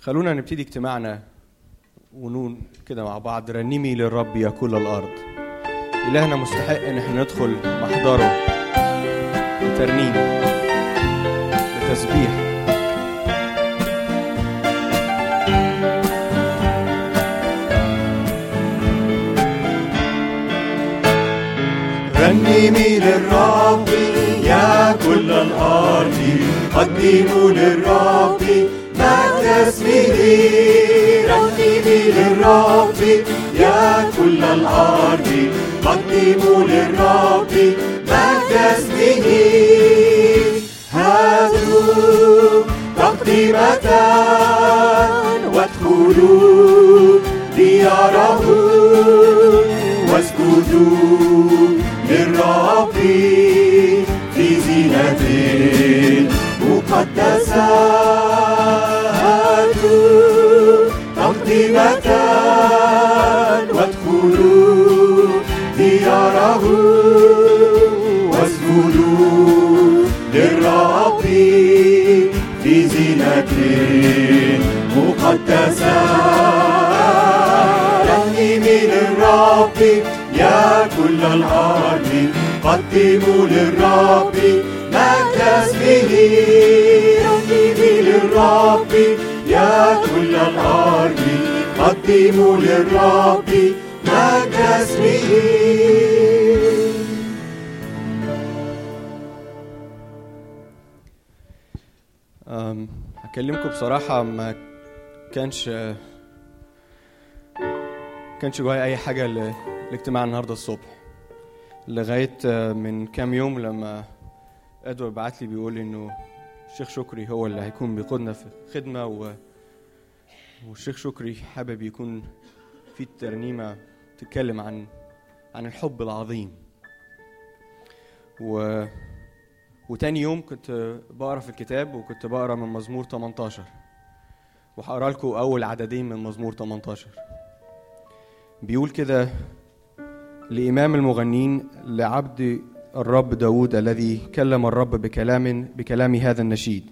خلونا نبتدي اجتماعنا ونون كده مع بعض رنمي للرب يا كل الأرض. إلهنا مستحق إن إحنا ندخل محضره بترنيم بتسبيح. رنمي للرب كل الأرض. قدموا للرب مجد اسمه. رنمي للرب يا كل الأرض. قدموا للرب مجد اسمه. هاتوا تقديمة وادخلوا دياره واسجدوا الأرض قدموا للرب مجد اسمه رنمي للرب يا كل الأرض قدموا للرب مجد اسمه أم، هكلمكم بصراحة ما كانش كانش جوايا أي حاجة لاجتماع النهاردة الصبح. لغاية آه، من كام يوم لما أدوار بعت لي بيقول لي إنه الشيخ شكري هو اللي هيكون بيقودنا في خدمة و... والشيخ شكري حابب يكون في ترنيمة تتكلم عن عن الحب العظيم. و... وتاني يوم كنت بقرأ في الكتاب وكنت بقرأ من مزمور 18 وهقرأ لكم أول عددين من مزمور 18 بيقول كده لإمام المغنين لعبد الرب داود الذي كلم الرب بكلام بكلام هذا النشيد.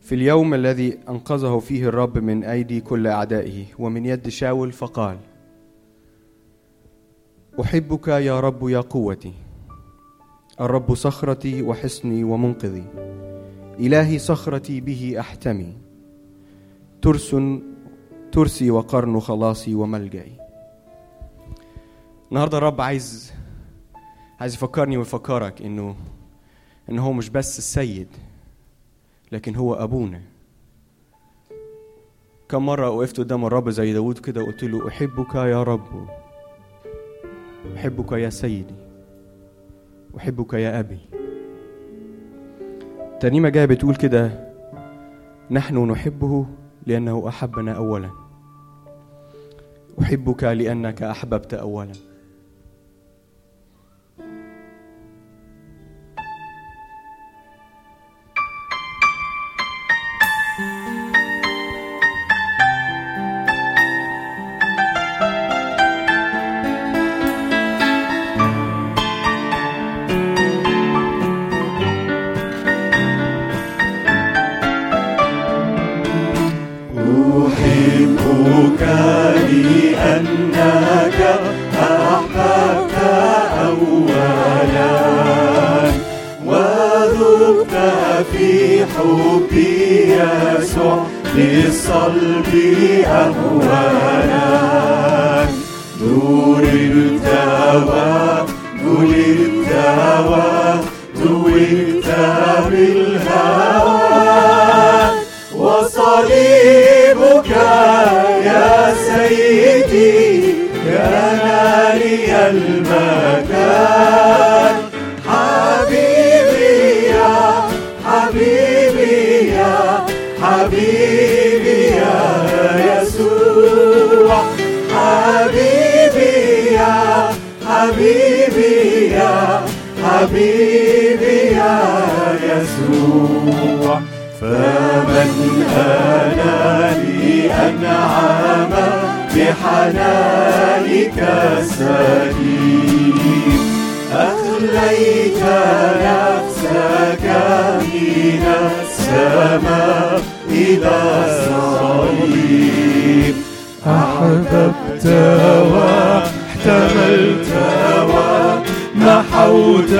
في اليوم الذي أنقذه فيه الرب من أيدي كل أعدائه ومن يد شاول فقال أحبك يا رب يا قوتي الرب صخرتي وحصني ومنقذي إلهي صخرتي به أحتمي ترس ترسي وقرن خلاصي وملجئي النهارده الرب عايز عايز يفكرني ويفكرك انه إن هو مش بس السيد لكن هو أبونا. كم مرة وقفت قدام الرب زي داود كده وقلت له أحبك يا رب. أحبك يا سيدي. أحبك يا أبي. ترنيمة جاية بتقول كده نحن نحبه لأنه أحبنا أولا. أحبك لأنك أحببت أولا. للصلب أهوانا نور التوى نور التوى فمن أنا لي أنعم بحنانك أخلق أخليت نفسك من السماء إلى الصليب أحببت واحتملت ومحوت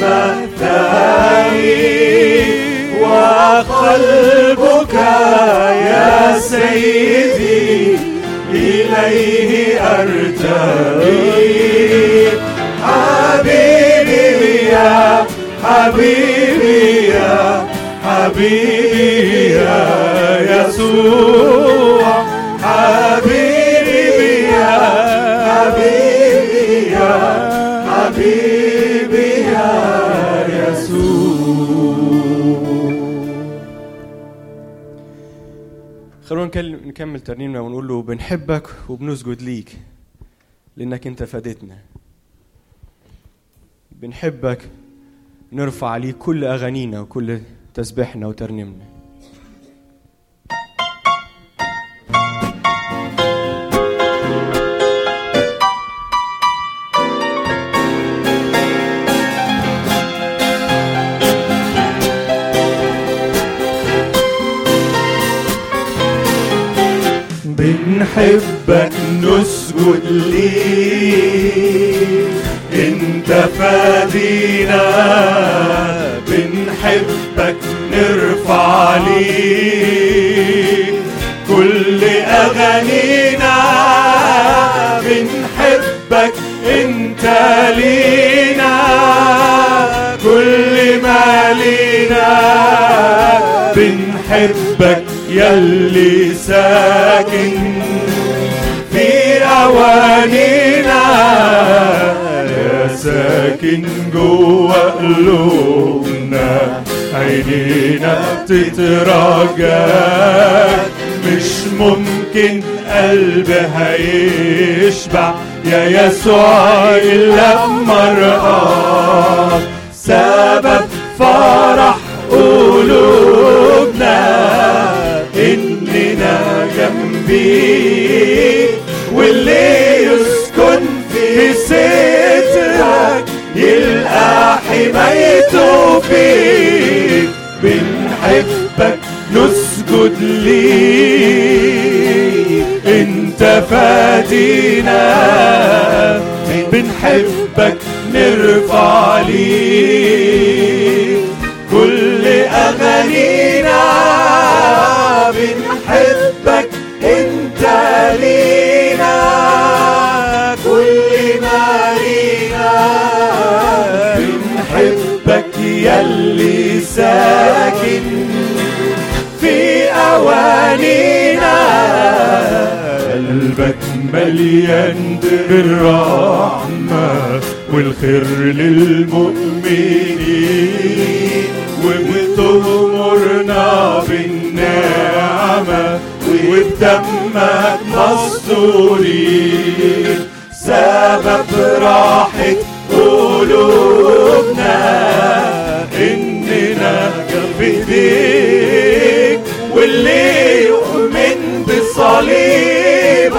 مثالي وقلبك حبيبي يا حبيبي يا حبيبي يا يسوع. حبيبي يا حبيبي يا حبيبي يا يسوع. خلونا نكمل ترنيمنا ونقول له بنحبك وبنسجد ليك. لأنك أنت فادتنا. بنحبك نرفع عليك كل أغانينا وكل تسبيحنا وترنيمنا. بنحبك نسجد ليك انت فادينا بنحبك نرفع ليك كل أغانينا بنحبك أنت لينا. كل ما لينا بنحبك يلي ساكن في أوانينا يا ساكن جوا قلوبنا عينينا بتتراجع. مش ممكن قلبها يشبع يا يسوع إلا بمرأة سبب فرح سترك يلقى حمايته فيك بنحبك نسجد ليك إنت فادينا. بنحبك نرفع ليك كل اغانينا ساكن في أوانينا. قلبك مليان بالرحمة والخير للمؤمنين. وبتغمرنا بالنعمة وبدمك مستورين. سبب راحة ايديك واللي يؤمن بصليبك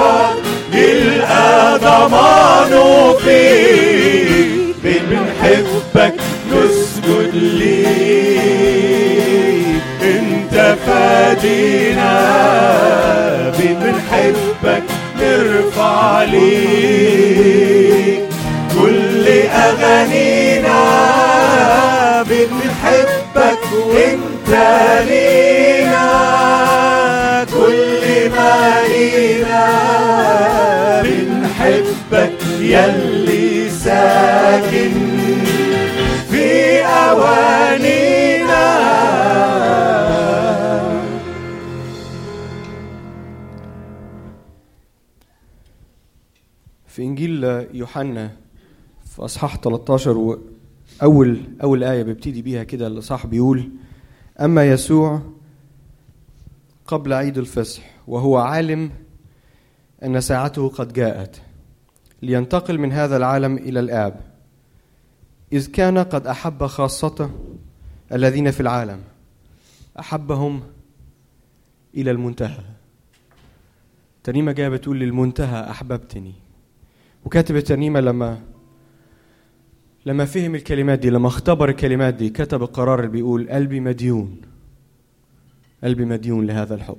يلقى ضمانه فيك بنحبك نسجد ليك. أنت فادينا بنحبك نرفع ليك كل أغانينا يلي ساكن في أوانينا. في إنجيل يوحنا في أصحاح 13 واول أول آية بيبتدي بيها كده الاصحاح بيقول أما يسوع قبل عيد الفصح وهو عالم أن ساعته قد جاءت. لينتقل من هذا العالم إلى الآب. إذ كان قد أحب خاصته الذين في العالم. أحبهم إلى المنتهى. ترنيمه جاية بتقول للمنتهى أحببتني. وكاتب الترنيمه لما لما فهم الكلمات دي لما اختبر الكلمات دي كتب القرار اللي بيقول قلبي مديون. قلبي مديون لهذا الحب.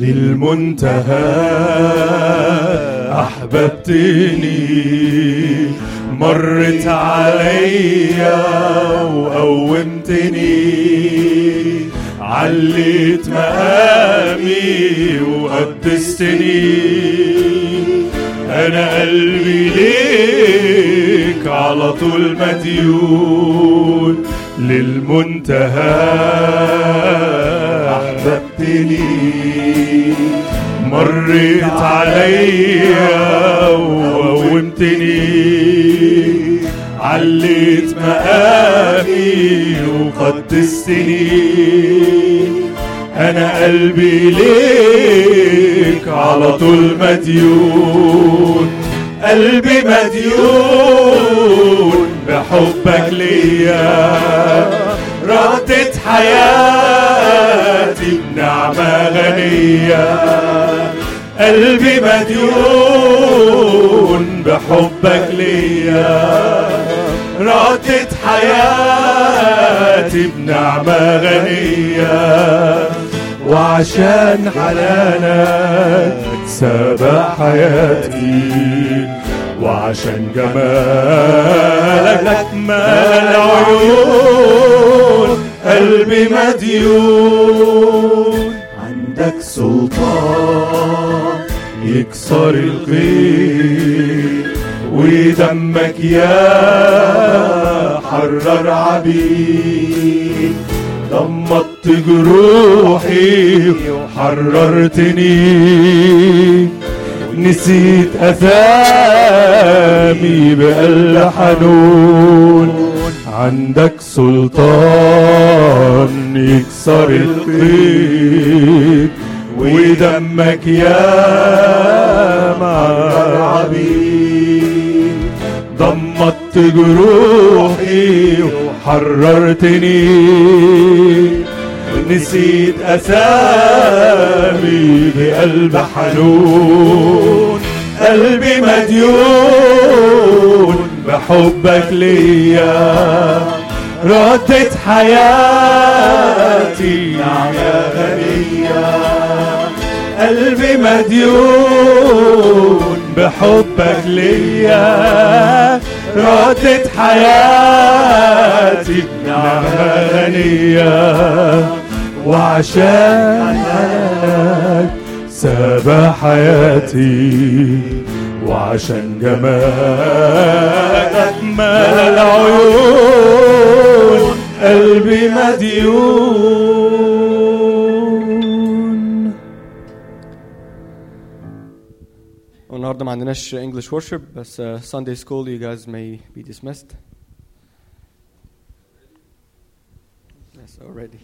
للمنتهى أحببتني. مرت عليا وقومتني عليت مقامي وقدستني. أنا قلبي ليك على طول مديون. للمنتهى أحببتني. مريت عليا وقومتني عليت مقامي وقدستني. أنا قلبي ليك على طول مديون. قلبي مديون بحبك ليا. ردت حياتي بنعمة غنية. قلبي مديون بحبك ليا. ردت حياتي بنعمة غنية. وعشان حنانك سابع حياتي. وعشان جمالك مال عيون قلبي مديون. عندك سلطان يكسر القيد ودمك يا حرر عبيد. ضمت جروحي وحررتني نسيت أثامي بقلب حنون عندك سلطان يكسر القيد ودمك يا مع العبيد. ضمت جروحي وحررتني. نسيت أسامي بقلب حنون. قلبي مديون بحبك ليا. ردت حياتي نعمة غنية. قلبي مديون بحبك ليا. ردت حياتي نعمة غنية. وعشان حنانك ساب حياتي وعشان جمالك مال العيون. قلبي مديون النهارده ما عندناش English worship بس uh, Sunday school you guys may be dismissed. Yes, already.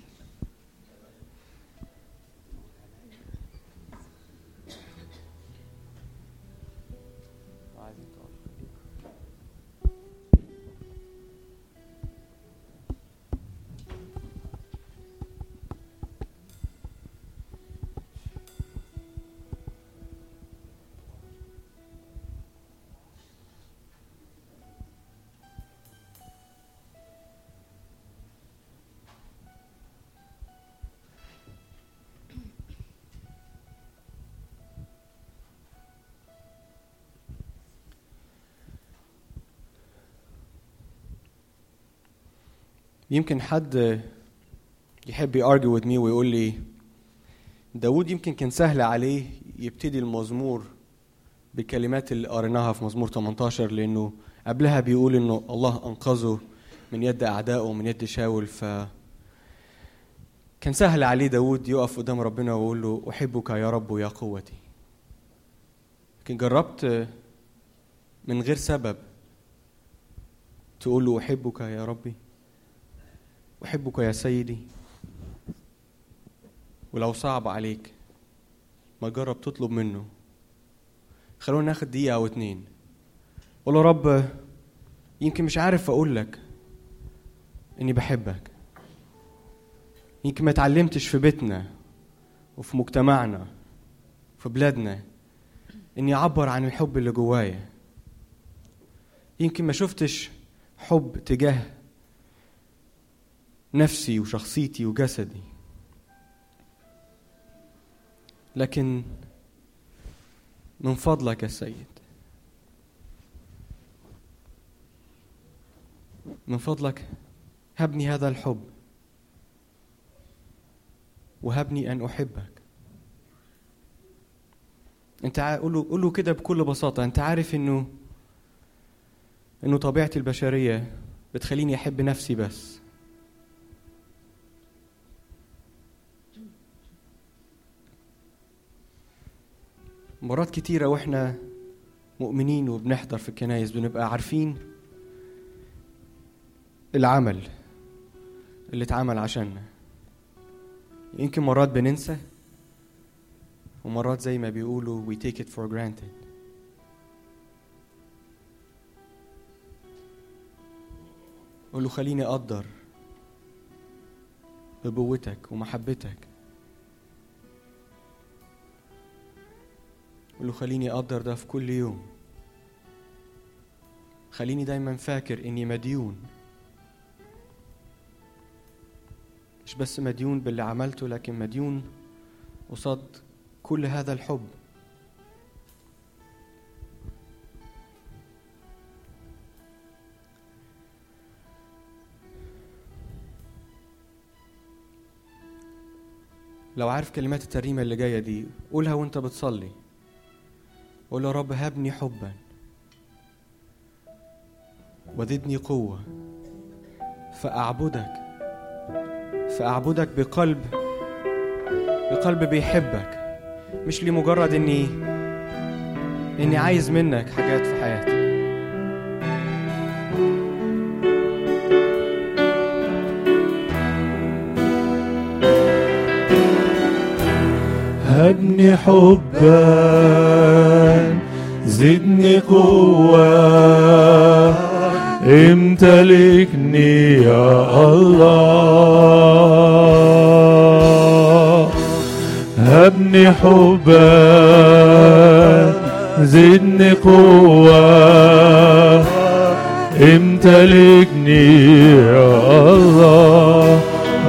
يمكن حد يحب يارجو with me ويقول لي داود يمكن كان سهل عليه يبتدي المزمور بالكلمات اللي قريناها في مزمور 18 لأنه قبلها بيقول إنه الله أنقذه من يد أعدائه ومن يد شاول. ف كان سهل عليه داود يقف قدام ربنا ويقول له أحبك يا رب يا قوتي. لكن جربت من غير سبب تقول له أحبك يا ربي. أحبك يا سيدي. ولو صعب عليك ما جرب تطلب منه. خلونا ناخد دقيقة أو اتنين. قول رب يمكن مش عارف أقول لك إني بحبك. يمكن ما اتعلمتش في بيتنا وفي مجتمعنا في بلادنا إني أعبر عن الحب اللي جوايا. يمكن ما شفتش حب تجاه نفسي وشخصيتي وجسدي. لكن من فضلك يا سيد. من فضلك هبني هذا الحب. وهبني أن أحبك. أنت ع- قول له قول له كده بكل بساطة. أنت عارف انه إنه طبيعتي البشرية بتخليني أحب نفسي بس. مرات كتيرة وإحنا مؤمنين وبنحضر في الكنايس بنبقى عارفين العمل اللي اتعمل عشاننا. يمكن مرات بننسى ومرات زي ما بيقولوا we take it for granted. قول له خليني أقدر بقوتك ومحبتك قول له خليني أقدر ده في كل يوم. خليني دايما فاكر إني مديون. مش بس مديون باللي عملته لكن مديون قصاد كل هذا الحب. لو عارف كلمات الترنيمة اللي جاية دي قولها وانت بتصلي. قول يا رب هبني حبا. وزدني قوة. فأعبدك. فأعبدك بقلب بقلب بيحبك. مش لمجرد إني إني عايز منك حاجات في حياتي. هبني حبا. زدني قوة امتلكني يا الله. هبني حبا زدني قوة امتلكني يا الله.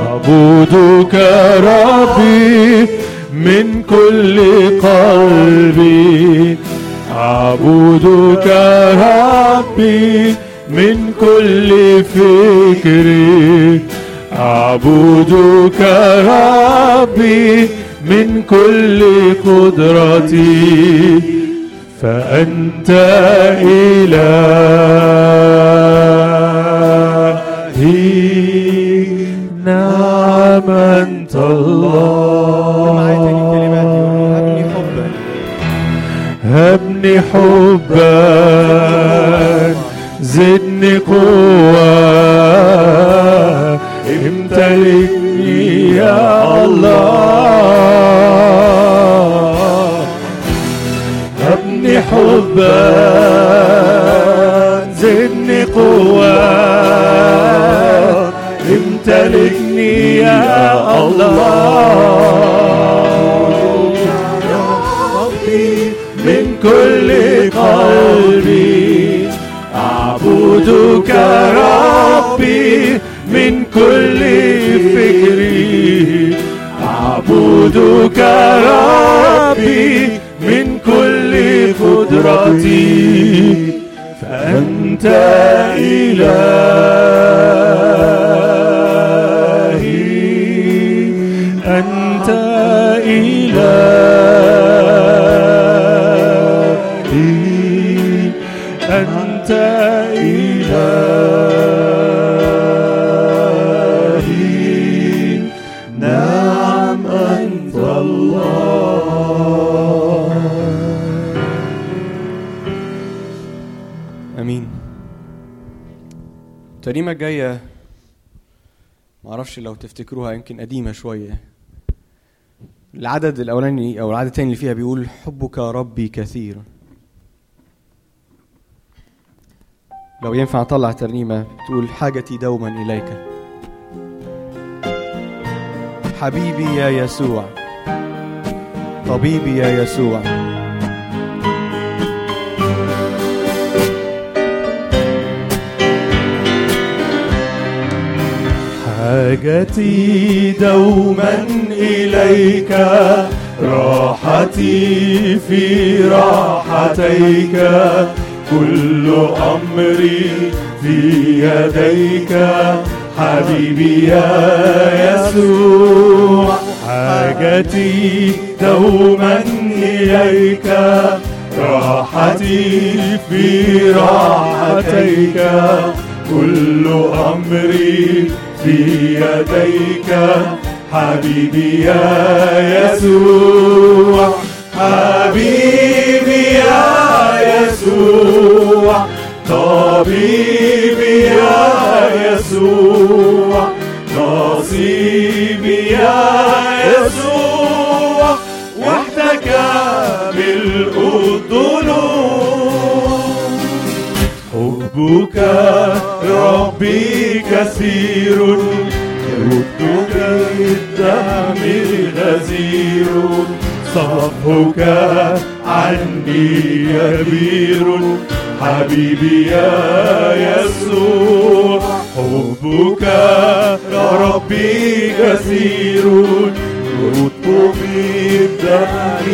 أعبدك ربي من كل قلبي أعبدك ربي من كل فكري. أعبدك ربي من كل قدرتي. فأنت إلهي نعم أنت قول هبني حبا زدني قوة. امتلكني يا الله. هبني حبا زدني قوة. امتلكني يا الله. أعبدك ربي من كل فكري. أعبدك ربي من كل قدرتي. فأنت إلهي الجايه معرفش لو تفتكروها يمكن قديمة شوية. العدد الأولاني أو العدد الثاني اللي فيها بيقول حبك ربي كثير. لو ينفع أطلع ترنيمة تقول حاجتي دوما إليك. حبيبي يا يسوع طبيبي يا يسوع. حاجتي دوما إليك راحتي في راحتيك. كل أمري في يديك حبيبي يا يسوع. حاجتي دوما إليك راحتي في راحتيك. كل أمري في يديك حبيبي يا يسوع. حبيبي يا يسوع. طبيبي يا يسوع. حبك ربي كثير. يردك الدم غزير صفحك عني كبير حبيبي يا يسوع حبك يا ربي كثير. يردك بالدم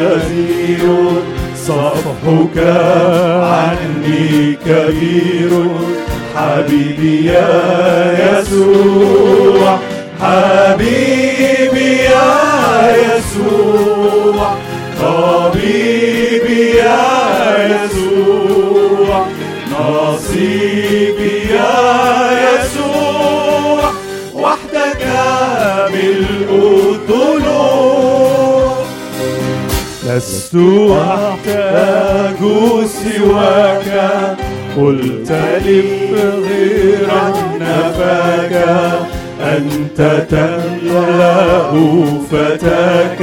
غزير صفحك عني كبير. حبيبي يا يسوع حبيبي يا يسوع طبيبي يا يسوع نصيبي يا لست أحتاج سواك. قلت لي غير نفاك أنت تملأ فتاك.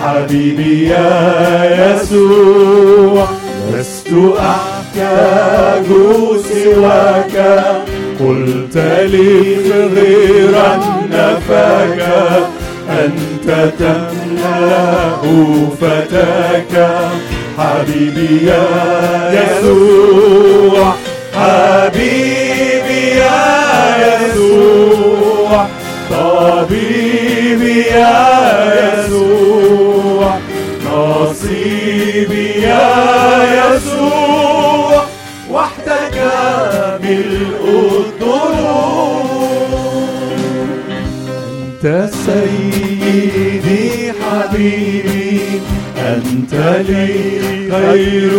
حبيبي يا يسوع لست أحتاج سواك. قلت لي غير نفاك أنت تملأ فتاك. حبيبي يا يسوع حبيبي يا يسوع طبيبي يا يسوع نصيبي يا يسوع وحدك بالأذنون أنت سيدي حبيبي أنت لي خير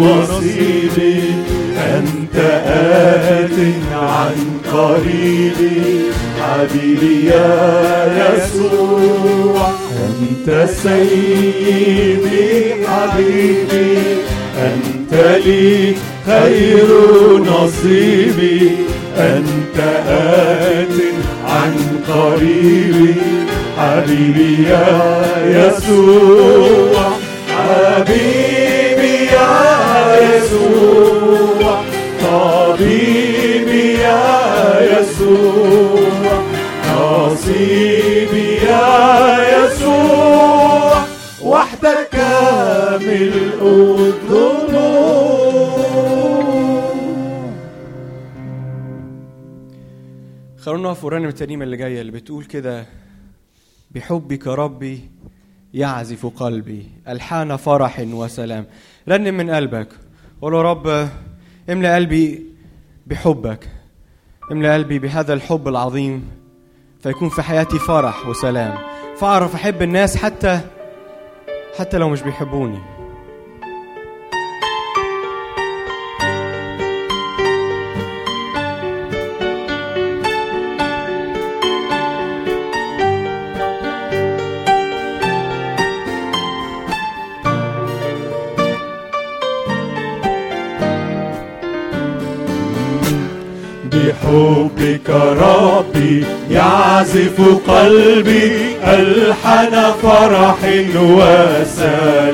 وصيبي أنت آت عن قريبي حبيبي يا يسوع أنت سيدي حبيبي. أنت لي خير نصيبي أنت آت عن قريبي حبيبي يا يسوع. حبيبي يا يسوع. طبيبي يا يسوع. نصيبي يا يسوع. وحدك ملء الذنوب خلونا نقف ورنم الترنيمة اللي جاية اللي بتقول كده بحبك ربي يعزف قلبي. ألحان فرح وسلام. رنم من قلبك. قول رب املأ قلبي بحبك. املأ قلبي بهذا الحب العظيم فيكون في حياتي فرح وسلام. فأعرف أحب الناس حتى حتى لو مش بيحبوني. بحبك ربي يعزف قلبي ألحن فرح وسلام.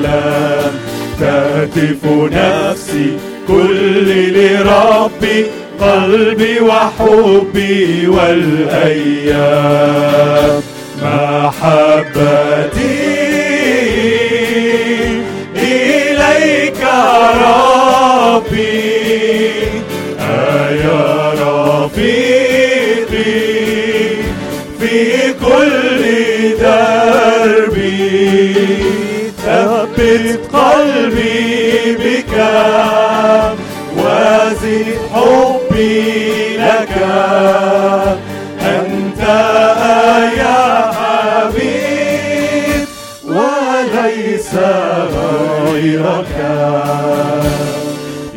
تهتف نفسي كل لربي قلبي وحبي والأيام. محبتي غيرك.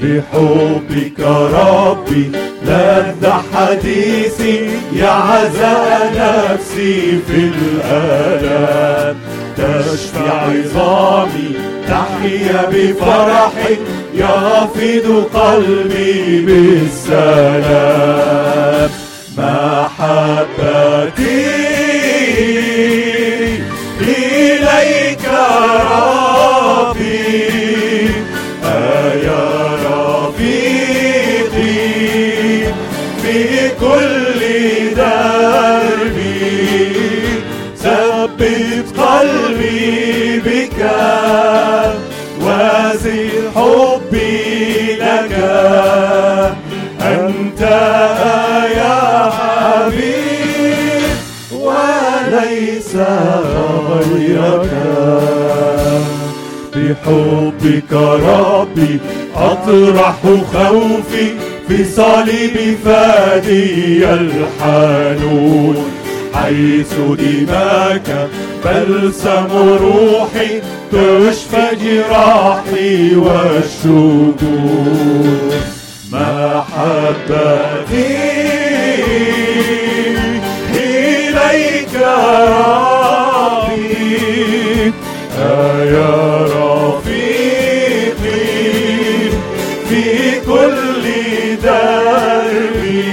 بحبك ربي لذ حديثي يعزى نفسي في الآلام تشفي عظامي تحيا بفرح يفيض قلبي بالسلام. محبتي كل بحبك ربي أطرح خوفي في صليب فادي الحنون. حيث دماك بلسم روحي تشفى جراحي والشجون. محبتي إليك ربي يا رفيقي دربي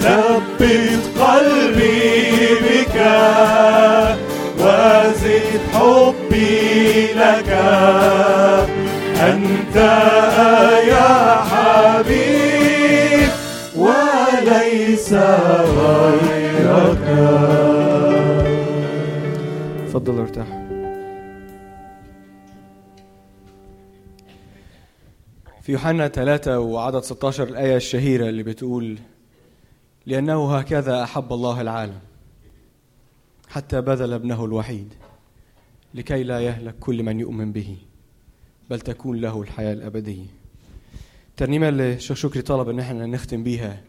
ثبت قلبي بك وزد حبي لك. أنت يا حبيب وليس غيرك. اتفضل ارتاح. في يوحنا 3 وعدد 16 الآية الشهيرة اللي بتقول لأنه هكذا أحب الله العالم حتى بذل ابنه الوحيد لكي لا يهلك كل من يؤمن به بل تكون له الحياة الأبدية. الترنيمة اللي شيخ شكري طلب إن إحنا نختم بيها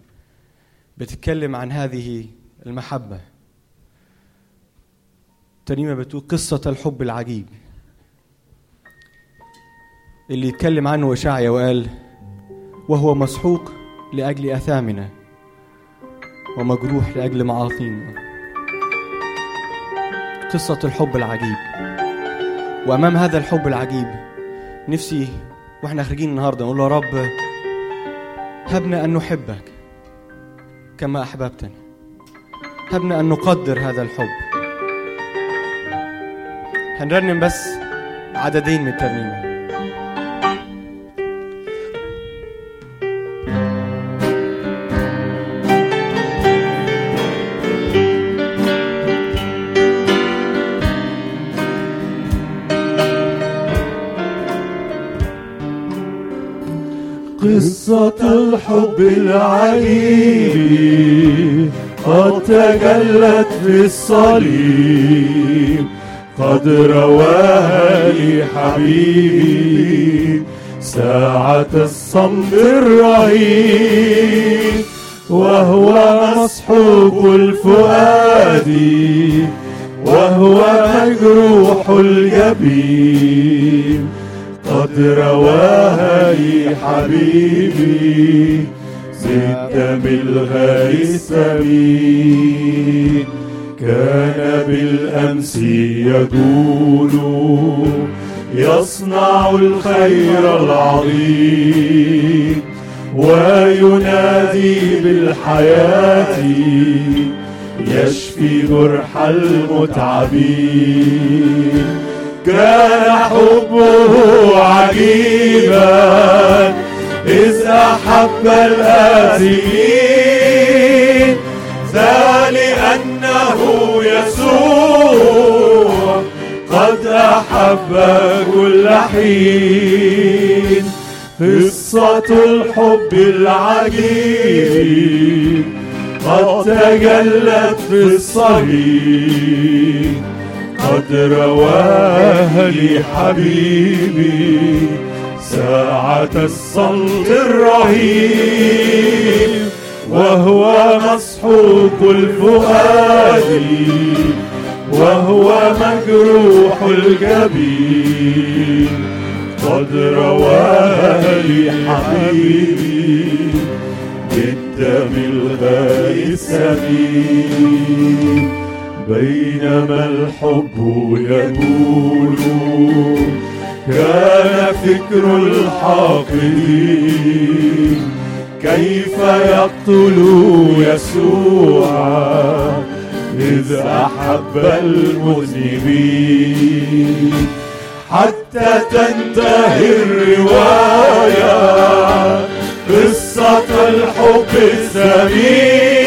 بتتكلم عن هذه المحبة. الترنيمة بتقول قصة الحب العجيب. اللي يتكلم عنه إشعيا وقال وهو مسحوق لأجل أثامنا ومجروح لأجل معاصينا. قصة الحب العجيب. وأمام هذا الحب العجيب نفسي وإحنا خارجين النهارده نقول له يا رب هبنا أن نحبك كما أحببتنا. هبنا أن نقدر هذا الحب. هنرنم بس عددين من الترنيمة. قصة الحب العجيب قد تجلت في الصليب قد رواها لي حبيبي ساعة الصمت الرهيب وهو مسحوق الفؤاد وهو مجروح الجبين. قد رواها لي حبيبي زد بالغالي السمين كان بالأمس يدول يصنع الخير العظيم وينادي بالحياة يشفي جرح المتعبين. كان حبه عجيبا. إذ أحب الآثمين. ذا لأنه يسوع قد أحب كل حين. قصة الحب العجيب قد تجلت في الصليب. قد رواها لي حبيبي ساعة الصمت الرهيب وهو مسحوق الفؤاد وهو مجروح الجبين. قد رواها لي حبيبي بالدم الغالي السمين. بينما الحب يقول. كان فكر الحاقدين كيف يقتل يسوع إذ أحب المذنبين. حتى تنتهي الرواية قصة الحب الثمين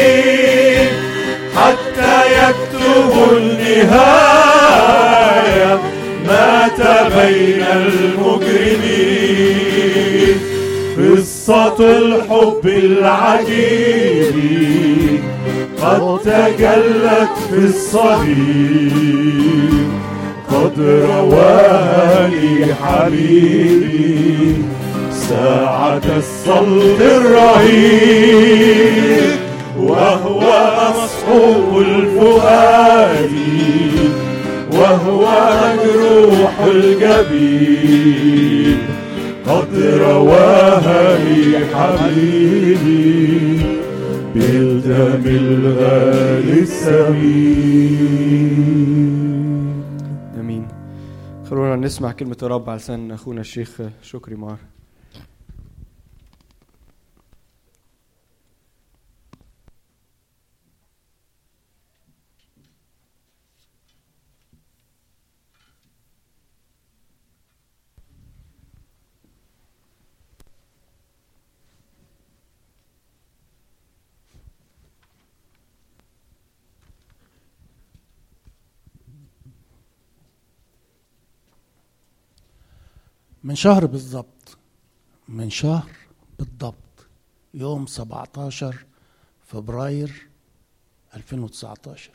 النهاية مات بين المجرمين. قصة الحب العجيب قد تجلت في الصليب. قد رواها لي حبيبي ساعة الصلب الرهيب. وهو مسحوق الفؤاد وهو مجروح الجبين. قد رواها لي حبيبي بالدم الغالي السمين. آمين. خلونا نسمع كلمة الرب على لسان أخونا الشيخ شكري مار. من شهر بالضبط. من شهر بالضبط. يوم 17 فبراير 2019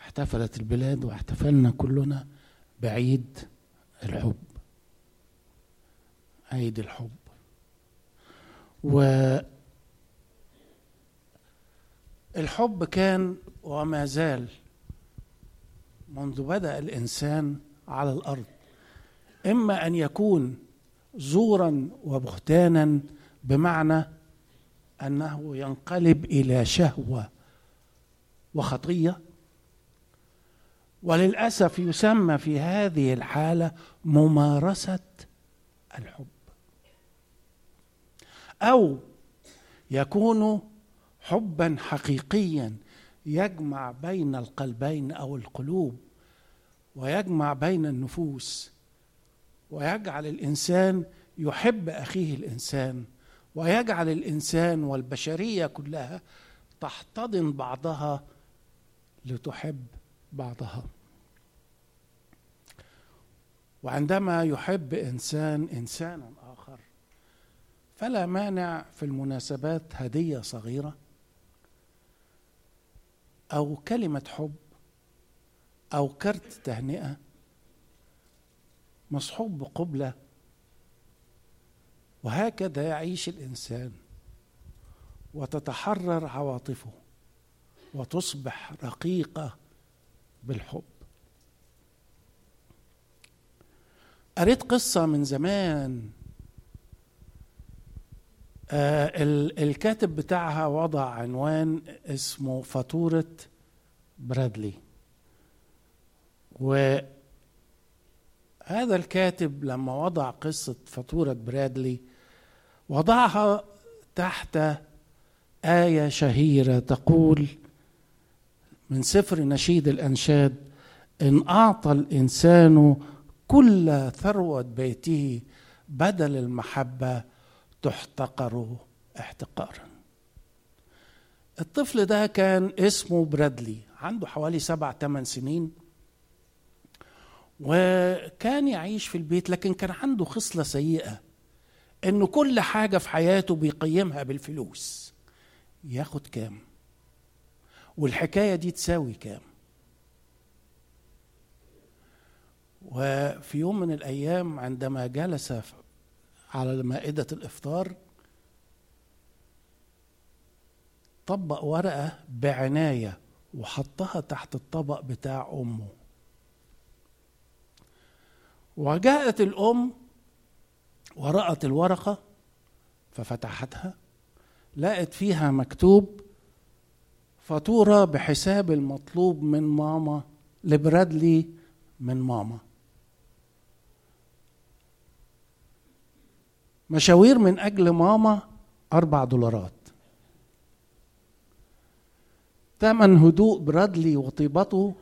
احتفلت البلاد واحتفلنا كلنا بعيد الحب. عيد الحب. و الحب كان وما زال منذ بدأ الإنسان على الأرض. إما أن يكون زورا وبهتانا بمعنى أنه ينقلب إلى شهوة وخطية وللأسف يسمى في هذه الحالة ممارسة الحب. أو يكون حبا حقيقيا يجمع بين القلبين أو القلوب ويجمع بين النفوس. ويجعل الإنسان يحب أخيه الإنسان ويجعل الإنسان والبشرية كلها تحتضن بعضها لتحب بعضها. وعندما يحب إنسان إنسانا آخر فلا مانع في المناسبات هدية صغيرة أو كلمة حب أو كرت تهنئة مصحوب بقبلة. وهكذا يعيش الإنسان وتتحرر عواطفه وتصبح رقيقة بالحب. قريت قصة من زمان آه الكاتب بتاعها وضع عنوان اسمه فاتورة برادلي. وهذا الكاتب لما وضع قصة فاتورة برادلي وضعها تحت آية شهيرة تقول من سفر نشيد الأنشاد إن أعطى الإنسان كل ثروة بيته بدل المحبة تحتقر احتقارا. الطفل ده كان اسمه برادلي عنده حوالي سبع ثمان سنين. وكان يعيش في البيت لكن كان عنده خصلة سيئة إنه كل حاجة في حياته بيقيمها بالفلوس. ياخد كام؟ والحكاية دي تساوي كام؟ وفي يوم من الأيام عندما جلس على مائدة الإفطار طبق ورقة بعناية وحطها تحت الطبق بتاع أمه. وجاءت الأم ورأت الورقة ففتحتها لقت فيها مكتوب فاتورة بحساب المطلوب من ماما لبرادلي من ماما. مشاوير من أجل ماما أربع دولارات. ثمن هدوء برادلي وطيبته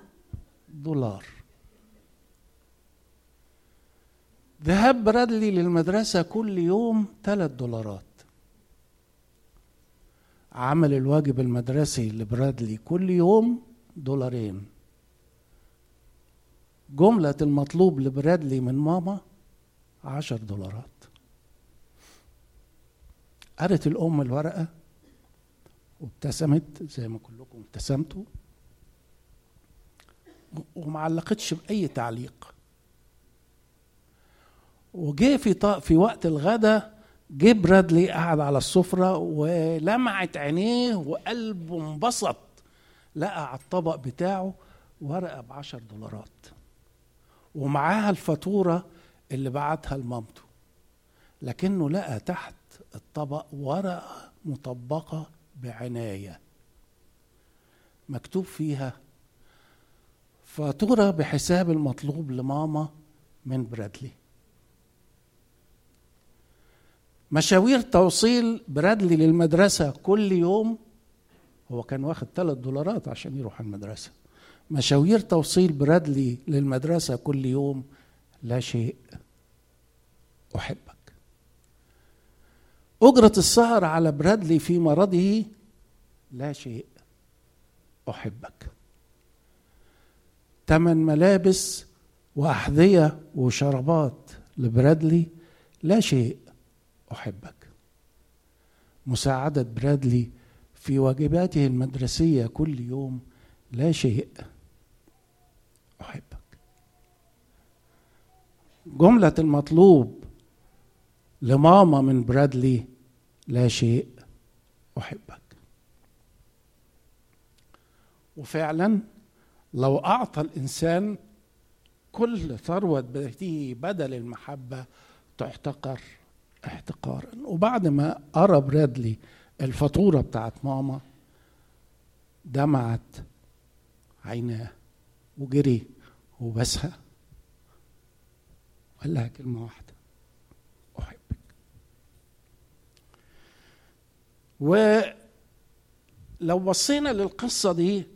دولار. ذهاب برادلي للمدرسة كل يوم ثلاث دولارات. عمل الواجب المدرسي لبرادلي كل يوم دولارين. جملة المطلوب لبرادلي من ماما عشر دولارات. قرت الأم الورقة وابتسمت زي ما كلكم ابتسمتوا وما علقتش بأي تعليق. وجه في في وقت الغداء جه برادلي قعد على السفرة ولمعت عينيه وقلبه انبسط لقى على الطبق بتاعه ورقة بعشر دولارات. ومعاها الفاتورة اللي بعتها لمامته. لكنه لقى تحت الطبق ورقة مطبقة بعناية. مكتوب فيها فاتورة بحساب المطلوب لماما من برادلي. مشاوير توصيل برادلي للمدرسة كل يوم هو كان واخد ثلاث دولارات عشان يروح المدرسة. مشاوير توصيل برادلي للمدرسة كل يوم لا شيء. أحبك. أجرة السهر على برادلي في مرضه لا شيء. أحبك. ثمن ملابس وأحذية وشرابات لبرادلي لا شيء. أحبك. مساعدة برادلي في واجباته المدرسية كل يوم لا شيء. أحبك. جملة المطلوب لماما من برادلي لا شيء. أحبك. وفعلا لو أعطى الإنسان كل ثروة بيته بدل المحبة تحتقر احتقارا. وبعد ما قرا برادلي الفاتورة بتاعت ماما دمعت عيناه وجري وبسها وقال لها كلمة واحدة أحبك. ولو بصينا للقصة دي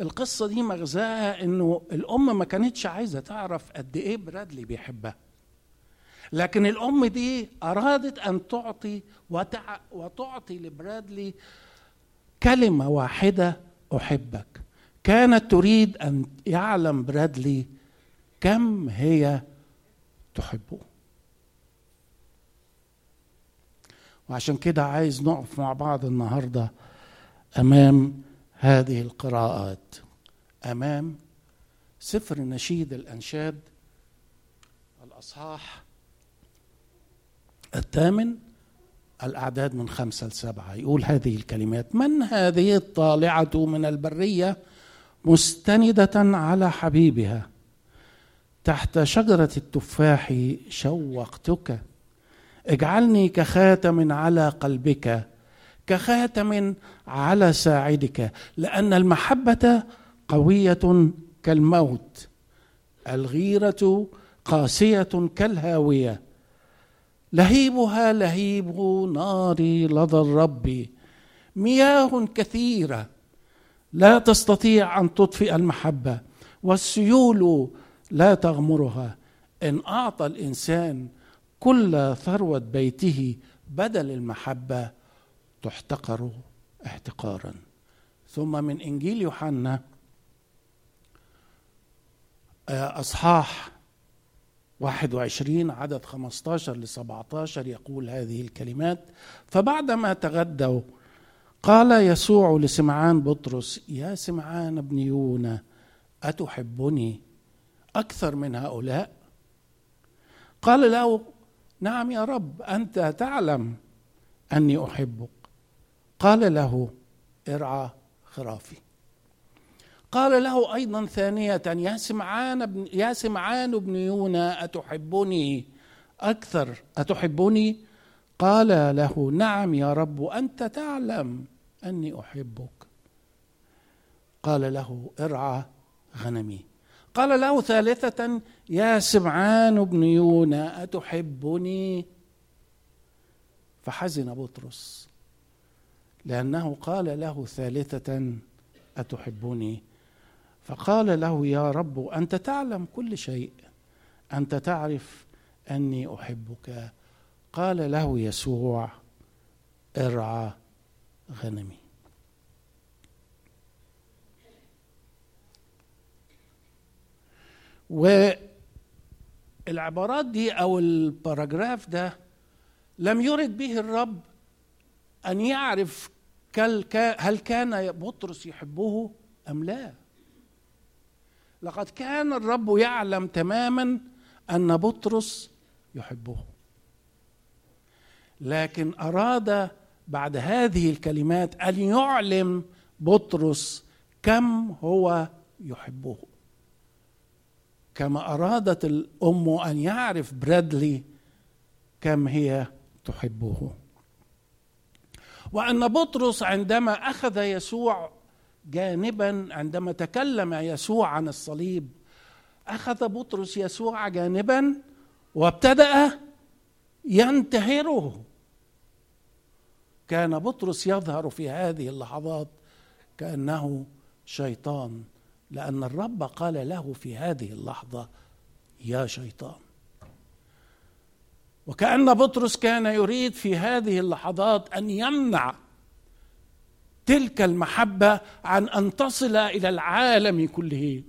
القصة دي مغزاها إنه الأم ما كانتش عايزة تعرف قد إيه برادلي بيحبها. لكن الأم دي أرادت أن تعطي وتع... وتعطي لبرادلي كلمة واحدة أحبك. كانت تريد أن يعلم برادلي كم هي تحبه. وعشان كده عايز نقف مع بعض النهارده أمام هذه القراءات. أمام سفر نشيد الأنشاد الأصحاح الثامن الأعداد من خمسة لسبعه يقول هذه الكلمات من هذه الطالعة من البرية مستندة على حبيبها؟ تحت شجرة التفاح شوقتك. اجعلني كخاتم على قلبك كخاتم على ساعدك لأن المحبة قوية كالموت الغيرة قاسية كالهاوية. لهيبها لهيب نار لدى الرب. مياه كثيرة لا تستطيع أن تطفئ المحبة والسيول لا تغمرها. إن أعطى الإنسان كل ثروة بيته بدل المحبة تحتقر احتقارا. ثم من إنجيل يوحنا آه، أصحاح 21 عدد 15 ل 17 يقول هذه الكلمات. فبعدما تغدوا قال يسوع لسمعان بطرس يا سمعان ابن يونا أتحبني أكثر من هؤلاء؟ قال له نعم يا رب أنت تعلم أني أحبك. قال له ارعى خرافي. قال له أيضا ثانية يا سمعان ابن يا سمعان ابن يونا أتحبني أكثر؟ أتحبني؟ قال له نعم يا رب انت تعلم أني أحبك. قال له ارعى غنمي. قال له ثالثة يا سمعان ابن يونا أتحبني؟ فحزن بطرس لأنه قال له ثالثة أتحبني؟ فقال له يا رب أنت تعلم كل شيء. أنت تعرف أني أحبك. قال له يسوع ارعى غنمي. والعبارات دي أو الباراجراف ده لم يرد به الرب أن يعرف هل كان بطرس يحبه أم لا. لقد كان الرب يعلم تماما أن بطرس يحبه. لكن أراد بعد هذه الكلمات أن يعلم بطرس كم هو يحبه. كما أرادت الأم أن يعرف برادلي كم هي تحبه. وأن بطرس عندما أخذ يسوع جانبا عندما تكلم يسوع عن الصليب أخذ بطرس يسوع جانبا وابتدأ ينتهره. كان بطرس يظهر في هذه اللحظات كأنه شيطان لأن الرب قال له في هذه اللحظة يا شيطان. وكأن بطرس كان يريد في هذه اللحظات أن يمنع تلك المحبة عن أن تصل إلى العالم كله.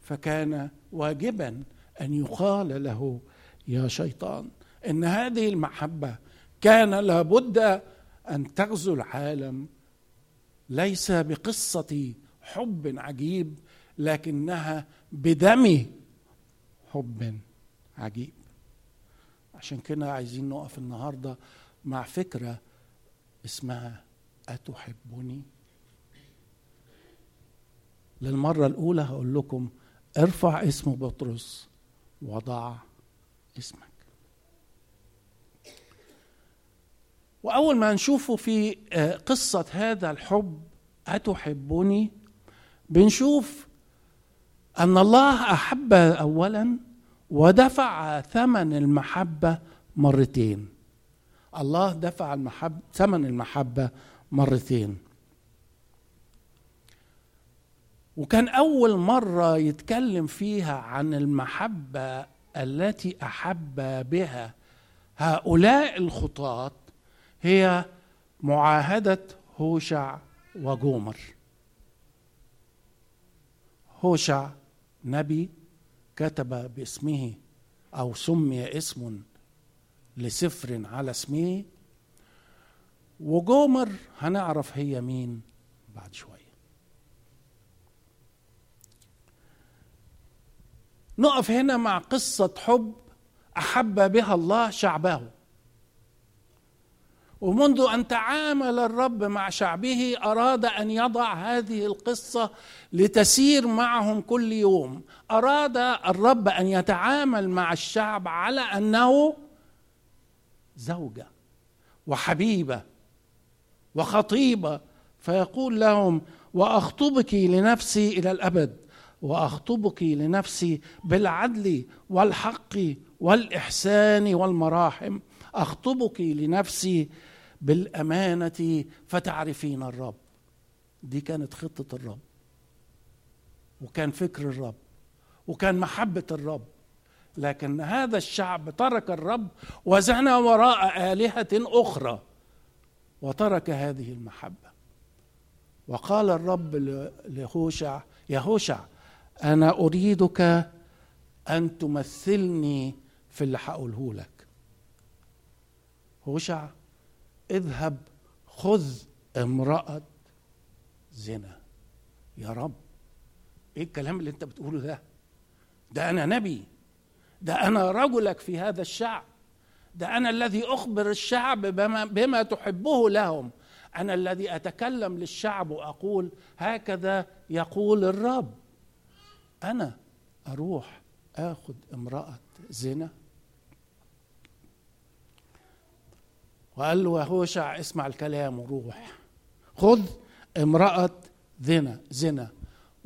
فكان واجبا أن يقال له يا شيطان إن هذه المحبة كان لابد أن تغزو العالم. ليس بقصة حب عجيب لكنها بدم حب عجيب. عشان كده عايزين نقف النهارده مع فكرة اسمها أتحبني للمرة الأولى هقول لكم ارفع اسم بطرس وضع اسمك. وأول ما نشوفه في آه، قصة هذا الحب أتحبني بنشوف أن الله أحب أولا ودفع ثمن المحبة مرتين. الله دفع المحب ثمن المحبة مرتين. وكان أول مرة يتكلم فيها عن المحبة التي أحب بها هؤلاء الخطاة هي معاهدة هوشع وجومر. هوشع نبي كتب باسمه أو سمي اسم لسفر على اسمه وجومر هنعرف هي مين بعد شوية. نقف هنا مع قصة حب أحب بها الله شعبه. ومنذ أن تعامل الرب مع شعبه أراد أن يضع هذه القصة لتسير معهم كل يوم. أراد الرب أن يتعامل مع الشعب على أنه زوجة وحبيبة. وخطيبة فيقول لهم وأخطبك لنفسي إلى الأبد وأخطبك لنفسي بالعدل والحق والإحسان والمراحم أخطبك لنفسي بالأمانة فتعرفين الرب. دي كانت خطة الرب وكان فكر الرب وكان محبة الرب. لكن هذا الشعب ترك الرب وزنى وراء آلهة أخرى. وترك هذه المحبة. وقال الرب لهوشع يا هوشع أنا أريدك أن تمثلني في اللي هقوله لك. هوشع اذهب خذ امرأة زنا. يا رب إيه الكلام اللي أنت بتقوله ده؟ ده أنا نبي ده أنا رجلك في هذا الشعب. ده أنا الذي أخبر الشعب بما, بما تحبه لهم. أنا الذي أتكلم للشعب وأقول هكذا يقول الرب. أنا أروح آخذ امرأة زنا. وقال له هوشع اسمع الكلام وروح. خذ امرأة زنا زنا.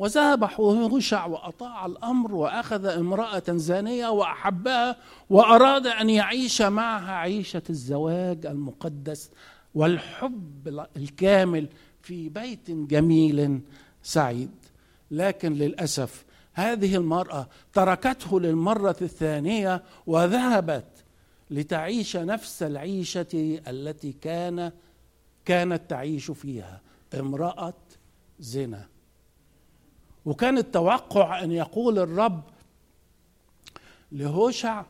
وذهب هوشع وأطاع الأمر وأخذ امرأة زانية وأحبها وأراد أن يعيش معها عيشة الزواج المقدس والحب الكامل في بيت جميل سعيد. لكن للأسف هذه المرأة تركته للمرة الثانية وذهبت لتعيش نفس العيشة التي كان كانت تعيش فيها امرأة زنا. وكان التوقع أن يقول الرب لهوشع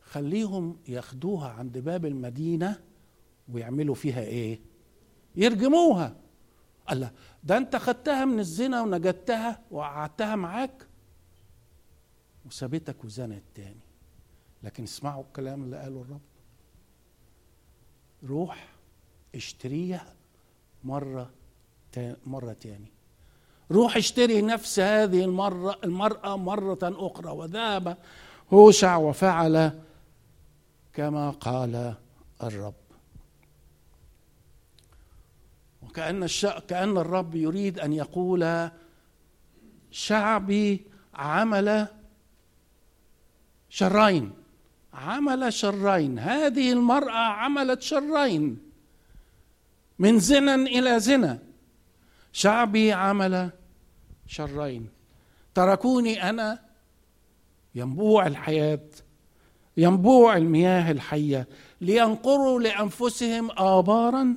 خليهم ياخدوها عند باب المدينة ويعملوا فيها إيه؟ يرجموها. الله ده أنت خدتها من الزنا ونجدتها وقعدتها معاك وسابتك وزنت تاني. لكن اسمعوا الكلام اللي قاله الرب. روح اشتريها مرة مرة تاني. روح اشتري نفس هذه المرة المرأة مرة أخرى. وذهب هوشع وفعل كما قال الرب. وكأن الش... كأن الرب يريد أن يقول شعبي عمل شرين. عمل شرين. هذه المرأة عملت شرين. من زنا إلى زنا. شعبي عمل شرين. تركوني أنا ينبوع الحياة ينبوع المياه الحية لينقروا لأنفسهم ابارا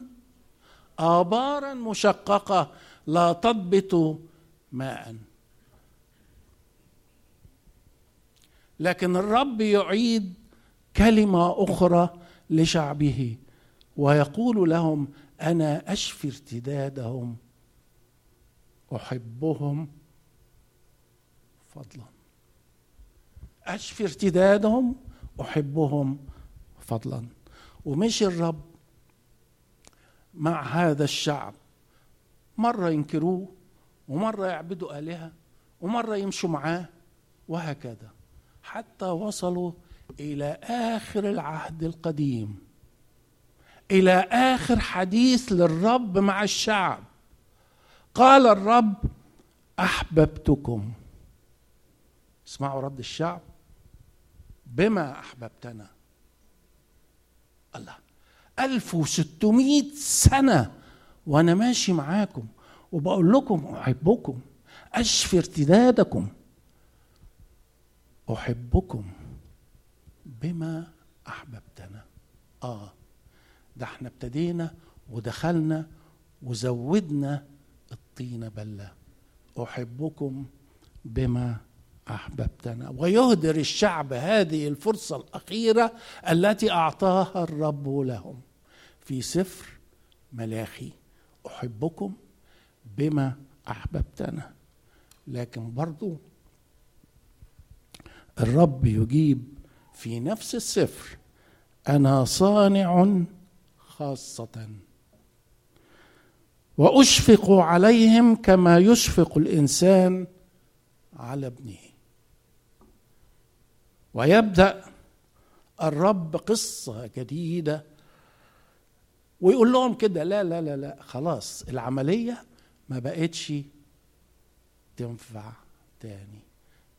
ابارا مشققة لا تضبط ماء. لكن الرب يعيد كلمة أخرى لشعبه ويقول لهم أنا أشفي ارتدادهم. أحبهم فضلا. أشفي ارتدادهم أحبهم فضلا. ومشي الرب مع هذا الشعب. مرة ينكروه ومرة يعبدوا آلهة ومرة يمشوا معاه وهكذا. حتى وصلوا إلى آخر العهد القديم. إلى آخر حديث للرب مع الشعب. قال الرب أحببتكم. اسمعوا رد الشعب. بما أحببتنا. الله. 1600 سنة وأنا ماشي معاكم وبقول لكم أحبكم. اشفي ارتدادكم. أحبكم بما أحببتنا. آه. ده إحنا ابتدينا ودخلنا وزودنا الطين بلة. أحبكم بما أحببتنا. ويهدر الشعب هذه الفرصة الأخيرة التي أعطاها الرب لهم. في سفر ملاخي. أحبكم بما أحببتنا. لكن برضو الرب يجيب في نفس السفر أنا صانع خاصة. وأشفق عليهم كما يشفق الإنسان على ابنه. ويبدأ الرب قصة جديدة ويقول لهم كده لا لا لا لا خلاص العملية ما بقتش تنفع تاني.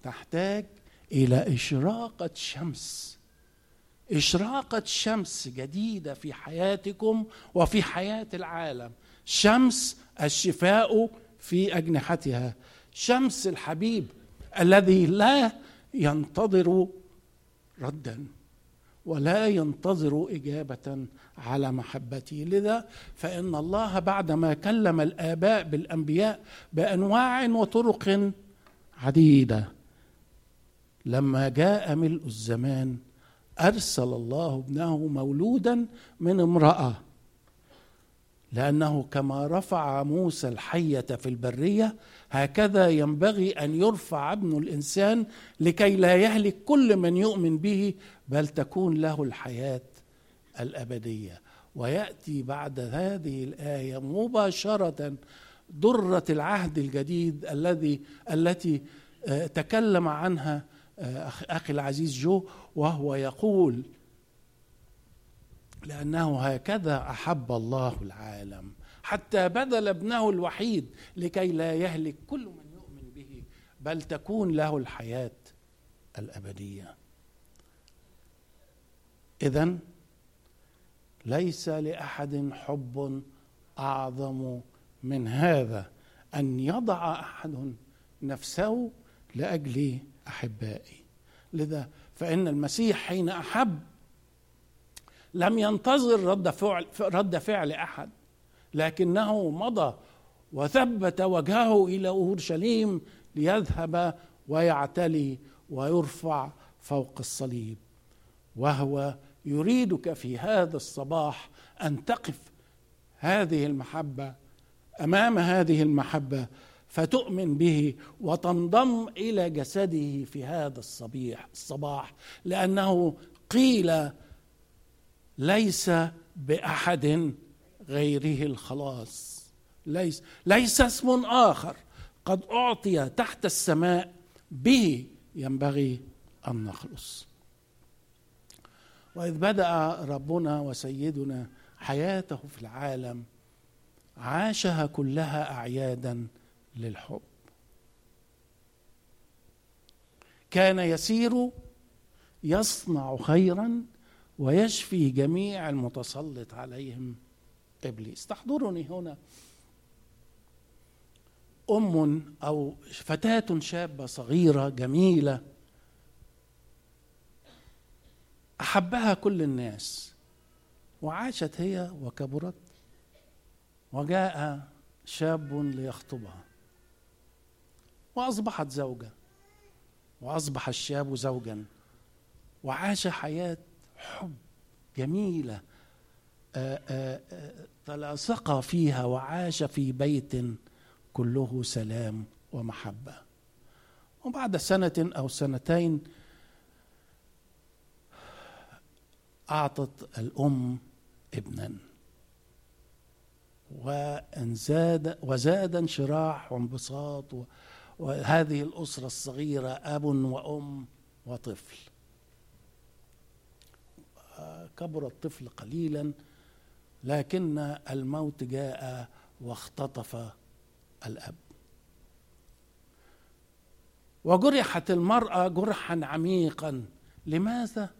تحتاج إلى إشراقة شمس. إشراقة شمس جديدة في حياتكم وفي حياة العالم. شمس الشفاء في أجنحتها. شمس الحبيب الذي لا ينتظر ردا ولا ينتظر إجابة على محبته. لذا فإن الله بعدما كلم الآباء بالأنبياء بأنواع وطرق عديدة. لما جاء ملء الزمان أرسل الله ابنه مولودا من امرأة لأنه كما رفع موسى الحية في البرية هكذا ينبغي أن يرفع ابن الإنسان لكي لا يهلك كل من يؤمن به بل تكون له الحياة الأبدية. ويأتي بعد هذه الآية مباشرة درة العهد الجديد الذي التي آه، تكلم عنها آه، أخي العزيز جو وهو يقول لأنه هكذا أحب الله العالم. حتى بذل ابنه الوحيد لكي لا يهلك كل من يؤمن به بل تكون له الحياة الأبدية. اذا ليس لأحد حب أعظم من هذا أن يضع أحد نفسه لأجل أحبائي. لذا فإن المسيح حين أحب لم ينتظر رد فعل رد فعل أحد لكنه مضى وثبت وجهه إلى أورشليم ليذهب ويعتلي ويرفع فوق الصليب. وهو يريدك في هذا الصباح أن تقف هذه المحبة أمام هذه المحبة فتؤمن به وتنضم إلى جسده في هذا الصبيح الصباح لأنه قيل ليس بأحد غيره الخلاص. ليس ليس اسم آخر قد أعطي تحت السماء به ينبغي أن نخلص. وإذ بدأ ربنا وسيدنا حياته في العالم عاشها كلها أعيادا للحب. كان يسير يصنع خيرا ويشفي جميع المتسلط عليهم إبليس. تحضرني هنا. أم أو فتاة شابة صغيرة جميلة أحبها كل الناس وعاشت هي وكبرت وجاء شاب ليخطبها وأصبحت زوجة وأصبح الشاب زوجا وعاش حياة حب جميلة. آه، آه، آه، تلاصق فيها وعاش في بيت كله سلام ومحبة. وبعد سنة أو سنتين أعطت الأم ابنا. وان زاد وزاد انشراح وانبساط. وهذه الأسرة الصغيرة أب وأم وطفل. كبر الطفل قليلا لكن الموت جاء واختطف الأب. وجرحت المرأة جرحا عميقا. لماذا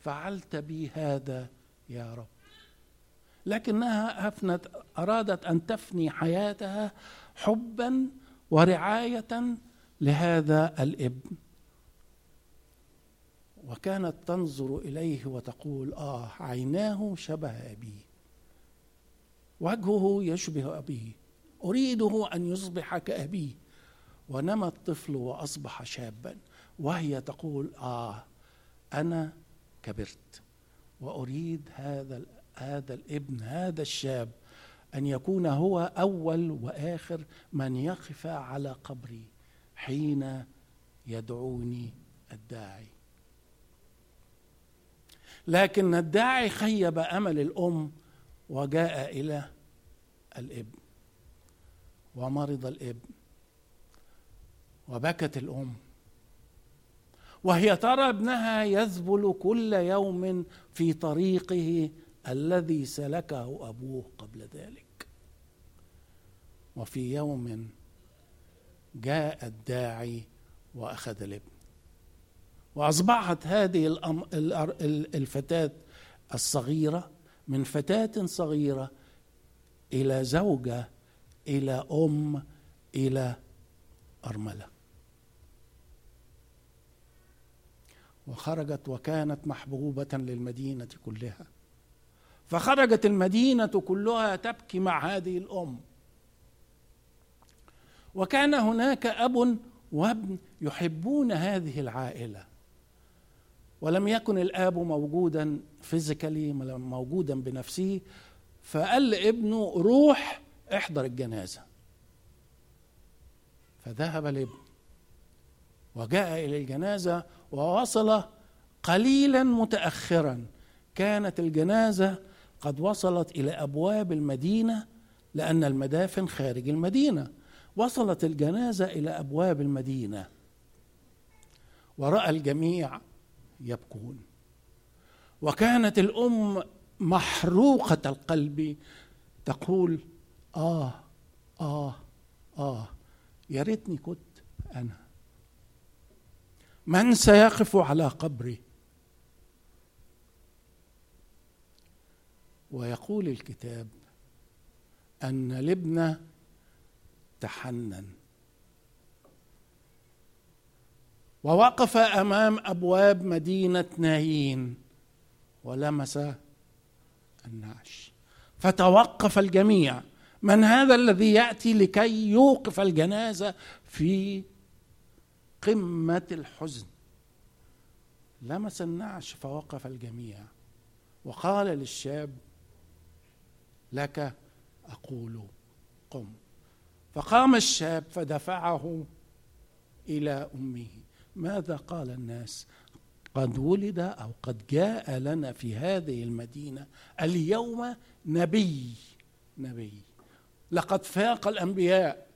فعلت بي هذا يا رب؟ لكنها أفنت أرادت أن تفني حياتها حبا ورعاية لهذا الإبن. وكانت تنظر إليه وتقول آه عيناه شبه أبيه. وجهه يشبه أبيه. أريده أن يصبح كأبيه. ونمى الطفل وأصبح شابا. وهي تقول آه أنا كبرت. وأريد هذا هذا الابن هذا الشاب أن يكون هو أول وآخر من يقف على قبري حين يدعوني الداعي. لكن الداعي خيب أمل الأم وجاء إلى الإبن ومرض الإبن وبكت الأم وهي ترى ابنها يذبل كل يوم في طريقه الذي سلكه أبوه قبل ذلك. وفي يوم جاء الداعي وأخذ الإبن. وأصبحت هذه الفتاة الصغيرة من فتاة صغيرة إلى زوجة إلى أم إلى أرملة. وخرجت وكانت محبوبة للمدينة كلها. فخرجت المدينة كلها تبكي مع هذه الأم. وكان هناك أب وابن يحبون هذه العائلة. ولم يكن الآب موجودا فيزيكالي موجودا بنفسه فقال لابنه روح احضر الجنازة. فذهب الابن وجاء إلى الجنازة ووصل قليلا متأخرا. كانت الجنازة قد وصلت إلى أبواب المدينة لأن المدافن خارج المدينة. وصلت الجنازة إلى أبواب المدينة. ورأى الجميع يبكون. وكانت الأم محروقة القلب تقول آه آه آه يا ريتني كنت أنا. من سيقف على قبري؟ ويقول الكتاب أن لبنى تحنن. ووقف أمام أبواب مدينة نايين ولمس النعش. فتوقف الجميع. من هذا الذي يأتي لكي يوقف الجنازة في قمة الحزن؟ لمس النعش فوقف الجميع. وقال للشاب لك أقول قم. فقام الشاب فدفعه إلى أمه. ماذا قال الناس؟ قد ولد أو قد جاء لنا في هذه المدينة اليوم نبي نبي. لقد فاق الأنبياء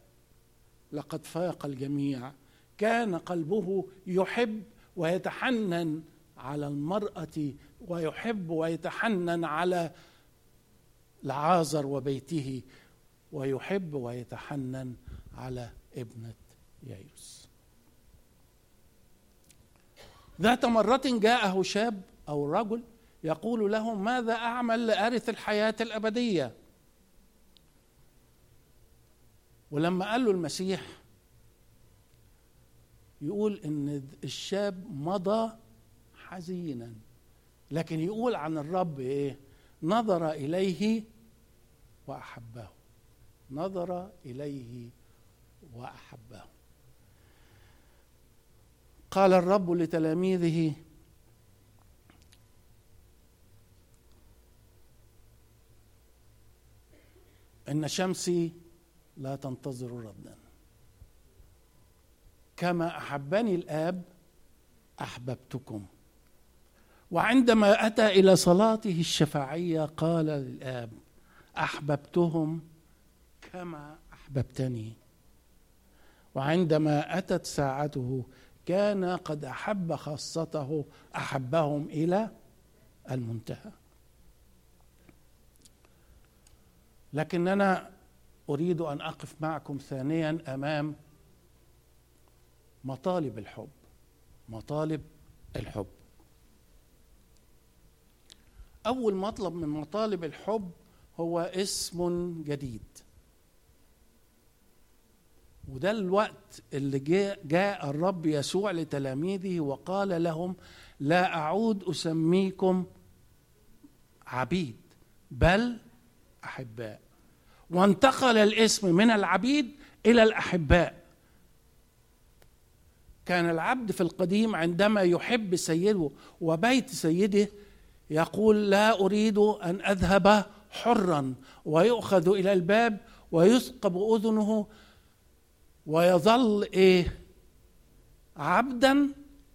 لقد فاق الجميع. كان قلبه يحب ويتحنن على المرأة ويحب ويتحنن على العازر وبيته ويحب ويتحنن على ابنة يايوس. ذات مرة جاءه شاب أو رجل يقول له ماذا أعمل لأرث الحياة الأبدية؟ ولما قال له المسيح يقول إن الشاب مضى حزينا لكن يقول عن الرب إيه؟ نظر إليه وأحبه نظر إليه وأحبه. قال الرب لتلاميذه إن شمسي لا تنتظر ردا. كما أحبني الآب أحببتكم. وعندما أتى إلى صلاته الشفاعية قال للآب أحببتهم كما أحببتني. وعندما أتت ساعته كان قد أحب خاصته أحبهم إلى المنتهى. لكننا أريد أن أقف معكم ثانيا أمام مطالب الحب مطالب الحب. أول مطلب من مطالب الحب هو اسم جديد. وده الوقت اللي جاء, جاء الرب يسوع لتلاميذه وقال لهم لا أعود أسميكم عبيد بل أحباء. وانتقل الاسم من العبيد إلى الأحباء. كان العبد في القديم عندما يحب سيده وبيت سيده يقول لا أريد أن أذهب حرا ويؤخذ إلى الباب ويثقب أذنه ويظل إيه؟ عبدا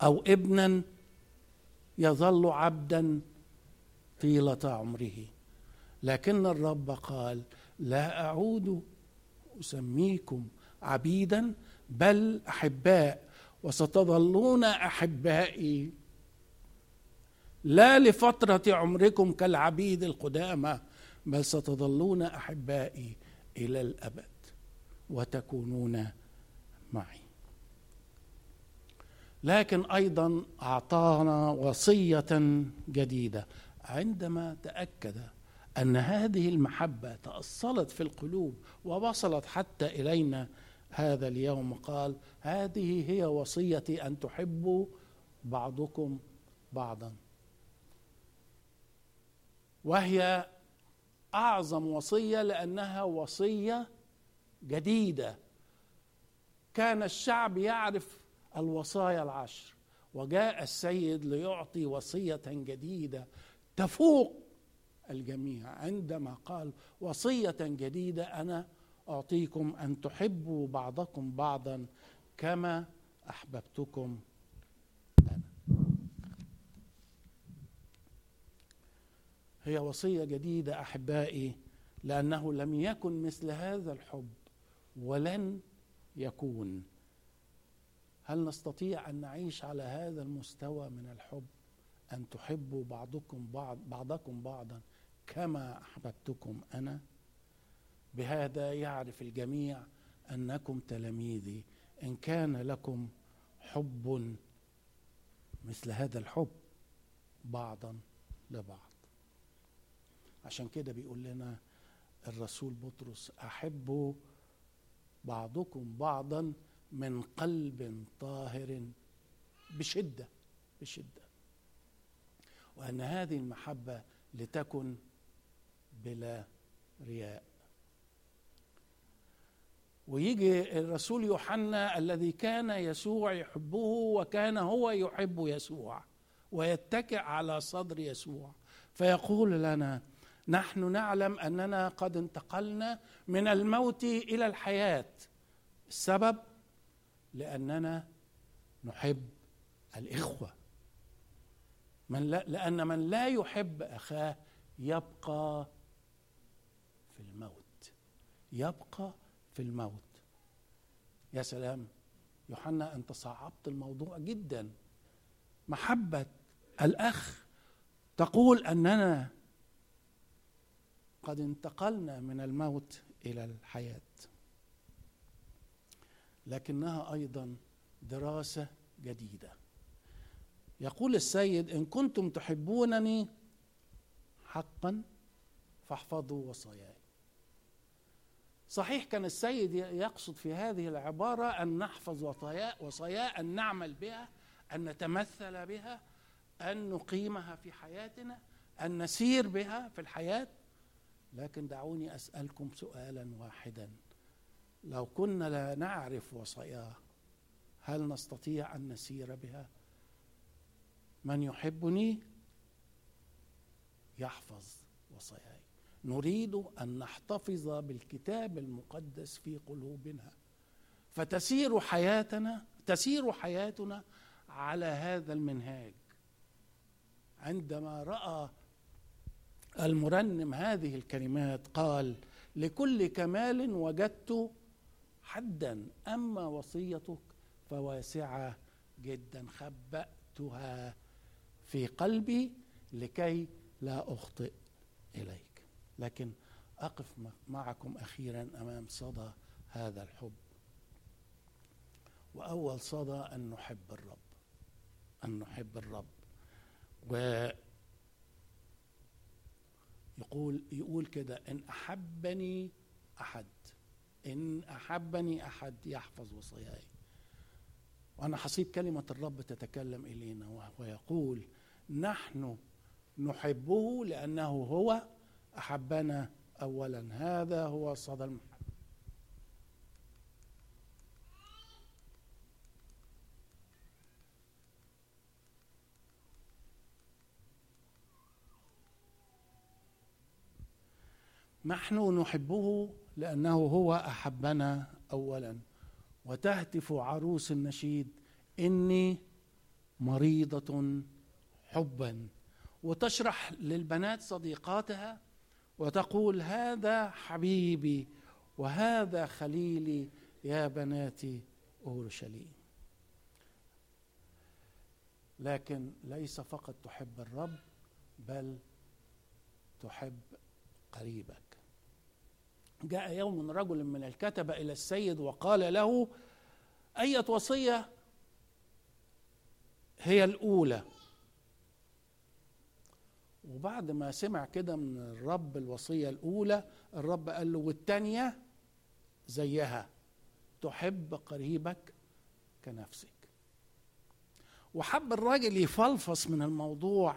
أو ابنا يظل عبدا طيلة عمره. لكن الرب قال لا أعود أسميكم عبيدا بل أحباء وستظلون أحبائي. لا لفترة عمركم كالعبيد القدامى بل ستظلون أحبائي إلى الأبد. وتكونون معي. لكن أيضا أعطانا وصية جديدة. عندما تأكد أن هذه المحبة تأصلت في القلوب ووصلت حتى إلينا هذا اليوم قال هذه هي وصيتي أن تحبوا بعضكم بعضا. وهي أعظم وصية لأنها وصية جديدة. كان الشعب يعرف الوصايا العشر وجاء السيد ليعطي وصية جديدة تفوق الجميع. عندما قال وصية جديدة أنا أعطيكم أن تحبوا بعضكم بعضا كما أحببتكم أنا. هي وصية جديدة أحبائي لأنه لم يكن مثل هذا الحب. ولن يكون. هل نستطيع أن نعيش على هذا المستوى من الحب؟ أن تحبوا بعضكم بعض بعضكم بعضا كما أحببتكم أنا؟ بهذا يعرف الجميع أنكم تلاميذي. إن كان لكم حب مثل هذا الحب بعضا لبعض. عشان كده بيقول لنا الرسول بطرس أحبوا بعضكم بعضا من قلب طاهر بشدة بشدة. وأن هذه المحبة لتكن بلا رياء. ويجي الرسول يوحنا الذي كان يسوع يحبه وكان هو يحب يسوع ويتكئ على صدر يسوع فيقول لنا نحن نعلم أننا قد انتقلنا من الموت إلى الحياة. السبب؟ لأننا نحب الإخوة. من لا لأن من لا يحب أخاه يبقى في الموت. يبقى في الموت. يا سلام يوحنا أنت صعبت الموضوع جدا. محبة الأخ تقول أننا قد انتقلنا من الموت إلى الحياة. لكنها أيضا دراسة جديدة. يقول السيد إن كنتم تحبونني حقا فاحفظوا وصاياي. صحيح كان السيد يقصد في هذه العبارة أن نحفظ وصاياه وصاياه أن نعمل بها أن نتمثل بها أن نقيمها في حياتنا أن نسير بها في الحياة. لكن دعوني أسألكم سؤالا واحدا. لو كنا لا نعرف وصاياه هل نستطيع أن نسير بها؟ من يحبني يحفظ وصاياي. نريد أن نحتفظ بالكتاب المقدس في قلوبنا. فتسير حياتنا تسير حياتنا على هذا المنهاج. عندما رأى المرنم هذه الكلمات قال لكل كمال وجدت حدا أما وصيتك فواسعة جدا خبأتها في قلبي لكي لا أخطئ إليك. لكن أقف معكم أخيرا أمام صدى هذا الحب. وأول صدى أن نحب الرب أن نحب الرب. و يقول يقول كده إن أحبني أحد إن أحبني أحد يحفظ وصاياي. وأنا حسيب كلمة الرب تتكلم إلينا وهو يقول نحن نحبه لأنه هو أحبنا اولا. هذا هو صدى المحبة. نحن نحبه لأنه هو أحبنا اولا. وتهتف عروس النشيد إني مريضة حبا. وتشرح للبنات صديقاتها وتقول هذا حبيبي وهذا خليلي يا بنات أورشليم. لكن ليس فقط تحب الرب بل تحب قريبك جاء يوم رجل من الكتبة إلى السيد وقال له أية وصية؟ هي الأولى. وبعد ما سمع كده من الرب الوصية الأولى الرب قال له والتانية؟ زيها. تحب قريبك كنفسك. وحب الراجل يفلفص من الموضوع.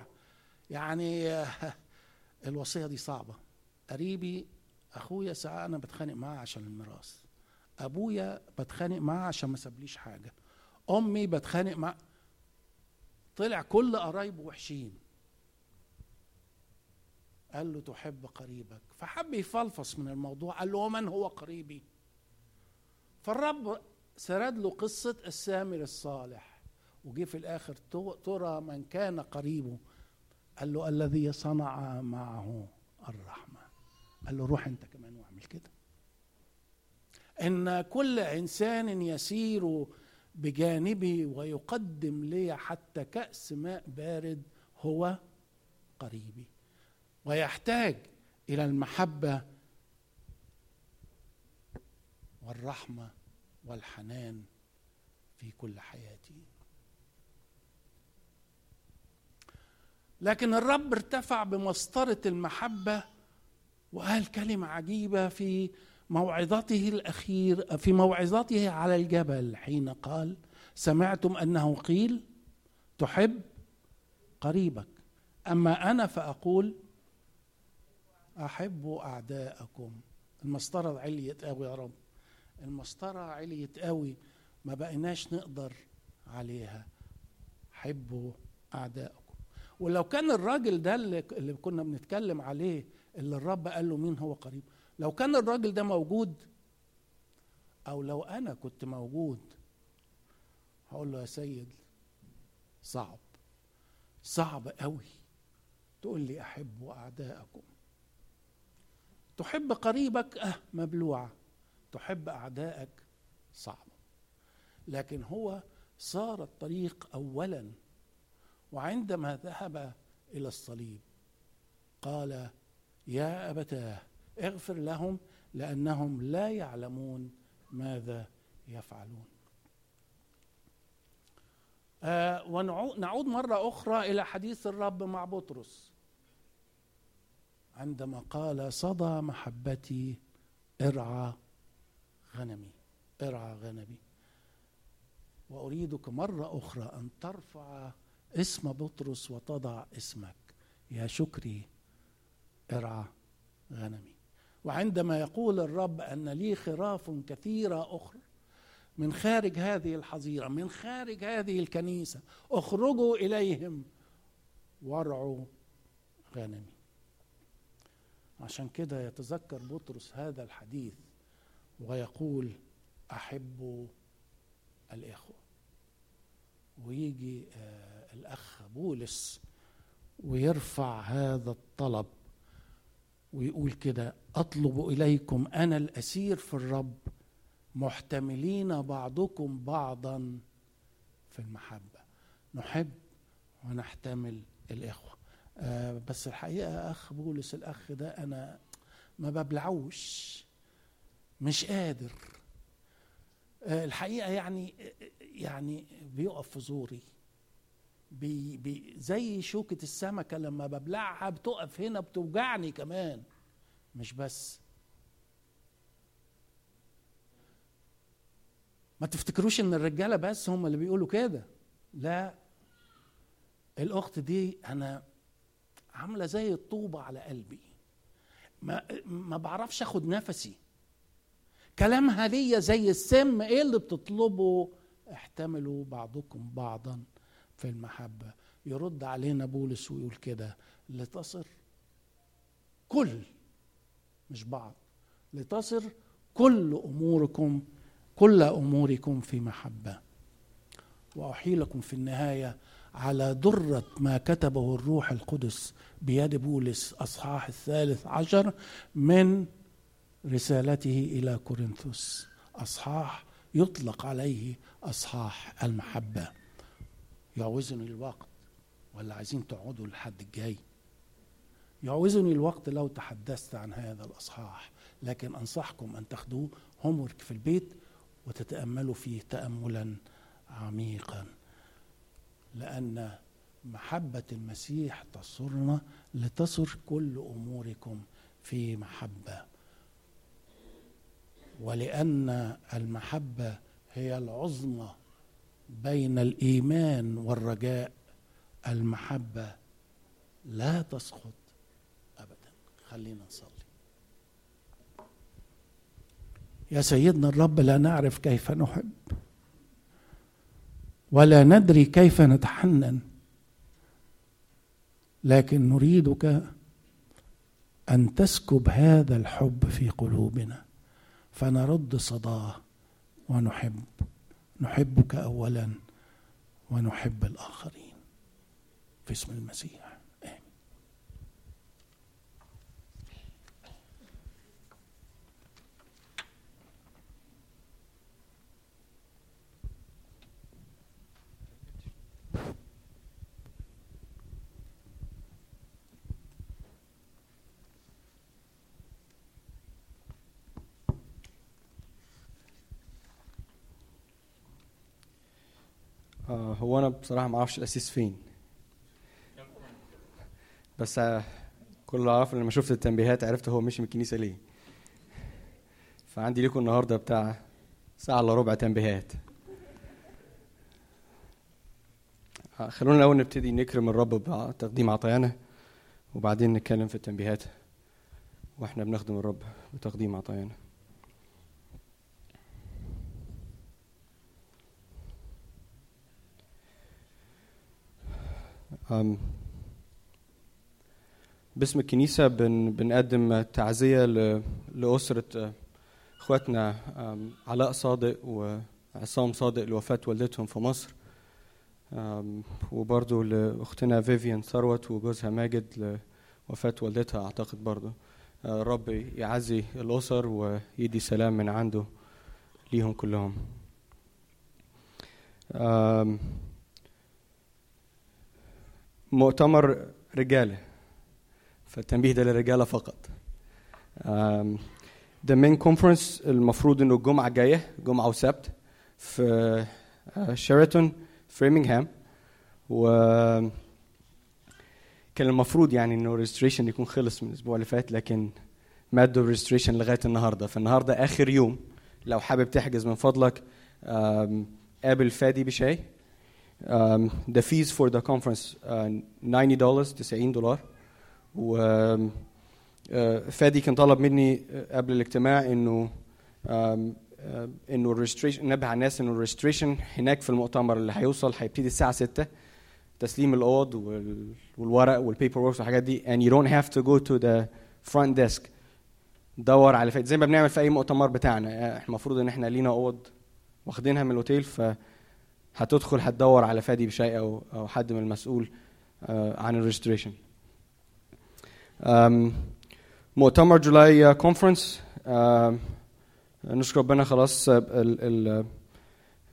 يعني الوصية دي صعبة. قريبي أخويا ساعة أنا بتخانق معاه عشان الميراث. أبويا بتخانق معاه عشان ما سابليش حاجة. أمي بتخانق مع طلع كل قرايبه وحشين. قال له تحب قريبك؟ فحب يفلفص من الموضوع. قال له ومن هو قريبي؟ فالرب سرد له قصة السامر الصالح. وجي في الآخر ترى من كان قريبه؟ قال له الذي صنع معه. قال له روح أنت كمان واعمل كده. إن كل إنسان يسير بجانبي ويقدم لي حتى كأس ماء بارد هو قريبي. ويحتاج إلى المحبة والرحمة والحنان في كل حياتي. لكن الرب ارتفع بمسطرة المحبة وقال كلمة عجيبة في موعظته الأخير في موعظته على الجبل حين قال سمعتم أنه قيل تحب قريبك. أما أنا فأقول أحبوا أعداءكم. المسطرة عليت قوي يا رب. المسطرة عليت قوي ما بقيناش نقدر عليها. حبوا أعداءكم. ولو كان الراجل ده اللي كنا بنتكلم عليه اللي الرب قال له مين هو قريب. لو كان الراجل ده موجود أو لو أنا كنت موجود هقول له يا سيد صعب صعب قوي. تقول لي أحب أعداءكم تحب قريبك؟ أه مبلوعة. تحب أعدائك؟ صعبة لكن هو صار الطريق أولا وعندما ذهب إلى الصليب قال يا أبتاه اغفر لهم لأنهم لا يعلمون ماذا يفعلون. آه ونعود مرة أخرى إلى حديث الرب مع بطرس. عندما قال صدى محبتي ارعى غنمي. ارعى غنمي. وأريدك مرة أخرى أن ترفع اسم بطرس وتضع اسمك. يا شكري ارعى غنمي. وعندما يقول الرب أن لي خراف كثيرة أخرى من خارج هذه الحظيرة من خارج هذه الكنيسة أخرجوا إليهم وارعوا غنمي. عشان كده يتذكر بطرس هذا الحديث ويقول احب الإخوة. ويجي آه الأخ بولس ويرفع هذا الطلب ويقول كده أطلب إليكم أنا الأسير في الرب محتملين بعضكم بعضا في المحبة. نحب ونحتمل الإخوة. آه بس الحقيقة أخ بولس الأخ ده أنا ما ببلعوش مش قادر. آه الحقيقة يعني يعني بيقف في زوري. بي بي زي شوكة السمكة لما ببلعها بتقف هنا بتوجعني كمان. مش بس. ما تفتكروش إن الرجالة بس هم اللي بيقولوا كده؟ لا. الأخت دي أنا عاملة زي الطوبة على قلبي. ما ما بعرفش أخد نفسي. كلامها ليا زي السم إيه اللي بتطلبه. احتملوا بعضكم بعضا. في المحبة. يرد علينا بولس ويقول كده لتصر كل مش بعض لتصر كل أموركم كل أموركم في محبة. وأحيلكم في النهاية على درة ما كتبه الروح القدس بيد بولس أصحاح الثالث عشر من رسالته إلى كورنثوس. أصحاح يطلق عليه أصحاح المحبة. يعوزني الوقت ولا عايزين تقعدوا لحد الجاي؟ يعوزني الوقت لو تحدثت عن هذا الأصحاح لكن أنصحكم أن تاخدوه هومورك في البيت وتتأملوا فيه تأملا عميقا لأن محبة المسيح تصرنا لتصر كل أموركم في محبة. ولأن المحبة هي العظمى بين الإيمان والرجاء المحبة لا تسقط ابدا. خلينا نصلي. يا سيدنا الرب لا نعرف كيف نحب ولا ندري كيف نتحنن لكن نريدك أن تسكب هذا الحب في قلوبنا فنرد صداه ونحب. نحبك اولا ونحب الآخرين. في اسم المسيح آمين. آه هو أنا بصراحة ما أعرفش الأسيس فين. بس آه كل اللي أعرفه لما شفت التنبيهات عرفت هو مشي من الكنيسة ليه. فعندي لكم النهارده بتاع ساعة إلا ربع تنبيهات. آه خلونا الأول نبتدي نكرم الرب بتقديم عطايانا وبعدين نتكلم في التنبيهات وإحنا بنخدم الرب بتقديم عطايانا باسم الكنيسة بن بنقدم تعزية لأسرة آه، إخواتنا علاء صادق وعصام صادق لوفاة والدتهم في مصر أم، وبرضو لأختنا فيفيان ثروت وجوزها ماجد لوفاة والدتها أعتقد برضو. آه، الرب يعزي الأسر ويدي سلام من عنده ليهم كلهم. مؤتمر رجاله فالتنبيه ده للرجالة فقط. ده men conference المفروض إنه الجمعة الجاية جمعة وسبت في شيراتون فريمنغهام و كان المفروض يعني إنه ال registration يكون خلص من الأسبوع اللي فات لكن مادوا ال registration لغاية النهارده. فالنهاردة آخر يوم لو حابب تحجز من فضلك قابل فادي بشاي. Um, the fees for the conference uh, 90 dollars 90 دولار و um, uh, فادي كان طلب مني uh, قبل الاجتماع إنه um, uh, إنه ال registration نبه على الناس إنه ال registration هناك في المؤتمر اللي هيوصل هيبتدي الساعة 6 تسليم الأوض وال- والورق وال paperwork والحاجات دي. And you don't have to go to the front desk. دور على فادي زي ما بنعمل في أي مؤتمر بتاعنا. إحنا المفروض إن إحنا لينا أوض واخدينها من الأوتيل ف هتدخل هتدور على فادي بشاي أو أو حد من المسؤول آه، عن ال registration مؤتمر July conference نشكر ربنا خلاص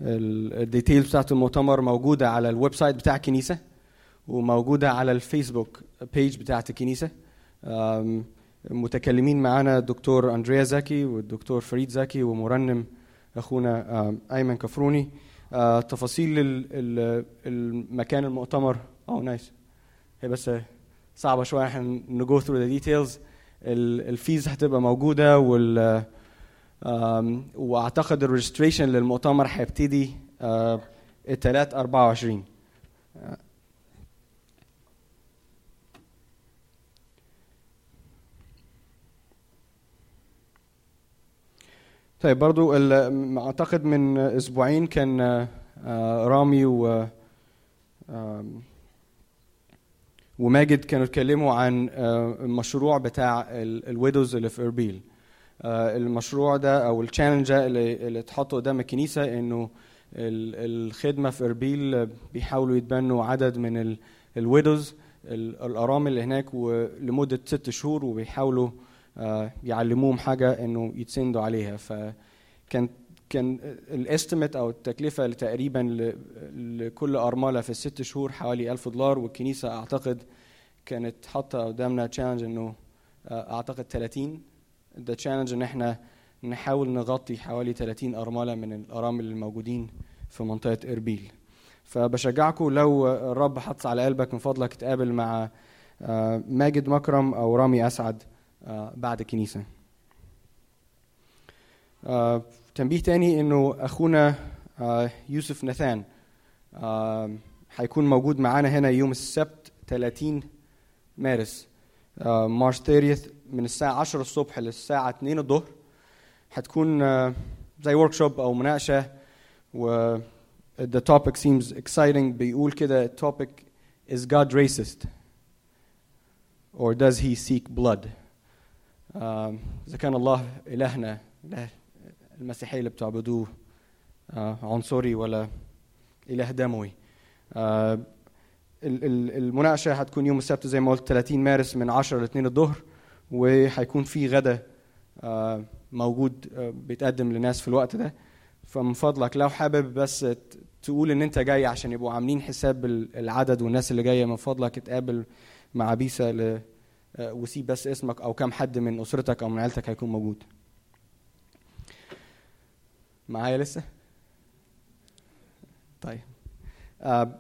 ال details بتاعت المؤتمر موجودة على ال website بتاع الكنيسه وموجودة على ال Facebook page بتاعت الكنيسه آم، متكلمين معانا الدكتور أندريا زكي والدكتور فريد زكي ومرنم أخونا آم، أيمن كفروني. آه، تفاصيل ال- ال- المكان المؤتمر. آه nice هي بس صعبة شوية. إحنا ن go through the details ال fees هتبقى موجودة وال وأعتقد ال registration للمؤتمر هيبتدي آه، التلات 24 طيب برضو أعتقد من أسبوعين كان آه، رامي و وماجد كانوا اتكلموا عن آه، المشروع بتاع ال widows اللي في إربيل. آه، المشروع ده أو ال challenge اللي اتحط قدام الكنيسة إنه ال- الخدمة في إربيل بيحاولوا يتبنوا عدد من ال widows الأرامل اللي هناك لمده ست شهور وبيحاولوا يعلموهم حاجة إنه يتسندوا عليها. فكان كان ال estimate أو التكلفة تقريبا لكل أرملة في الست شهور حوالي 1000 دولار والكنيسة أعتقد كانت حاطة قدامنا challenge إنه آه، أعتقد 30 ده challenge إن إحنا نحاول نغطي حوالي 30 أرملة من الأرامل الموجودين في منطقة إربيل. فبشجعكم لو الرب حط على قلبك من فضلك تقابل مع آه، ماجد مكرم أو رامي أسعد. آه، بعد الكنيسه آه، تنبيه تاني إنه أخونا آه، يوسف نثان هيكون موجود معانا هنا يوم السبت 30 مارس آه، مارش 30 من الساعة 10 الصبح للساعة 2 الظهر. هتكون آه، زي ورك شوب أو مناقشة و the topic seems exciting بيقول كده topic is God racist or does he seek blood إذا كان الله إلهنا إله المسيحية اللي بتعبدوه آه، عنصري ولا إله دموي. آه، ال- ال- المناقشة هتكون يوم السبت زي ما قلت 30 مارس من 10 ل 2 الظهر وهيكون في غدا آه، موجود بيتقدم لناس في الوقت ده. فمن فضلك لو حابب بس تقول إن أنت جاي عشان يبقوا عاملين حساب ال- العدد والناس اللي جاية من فضلك اتقابل مع بيسا وسيب بس اسمك أو كم حد من أسرتك أو من عيلتك هيكون موجود. معايا لسه؟ طيب. آه،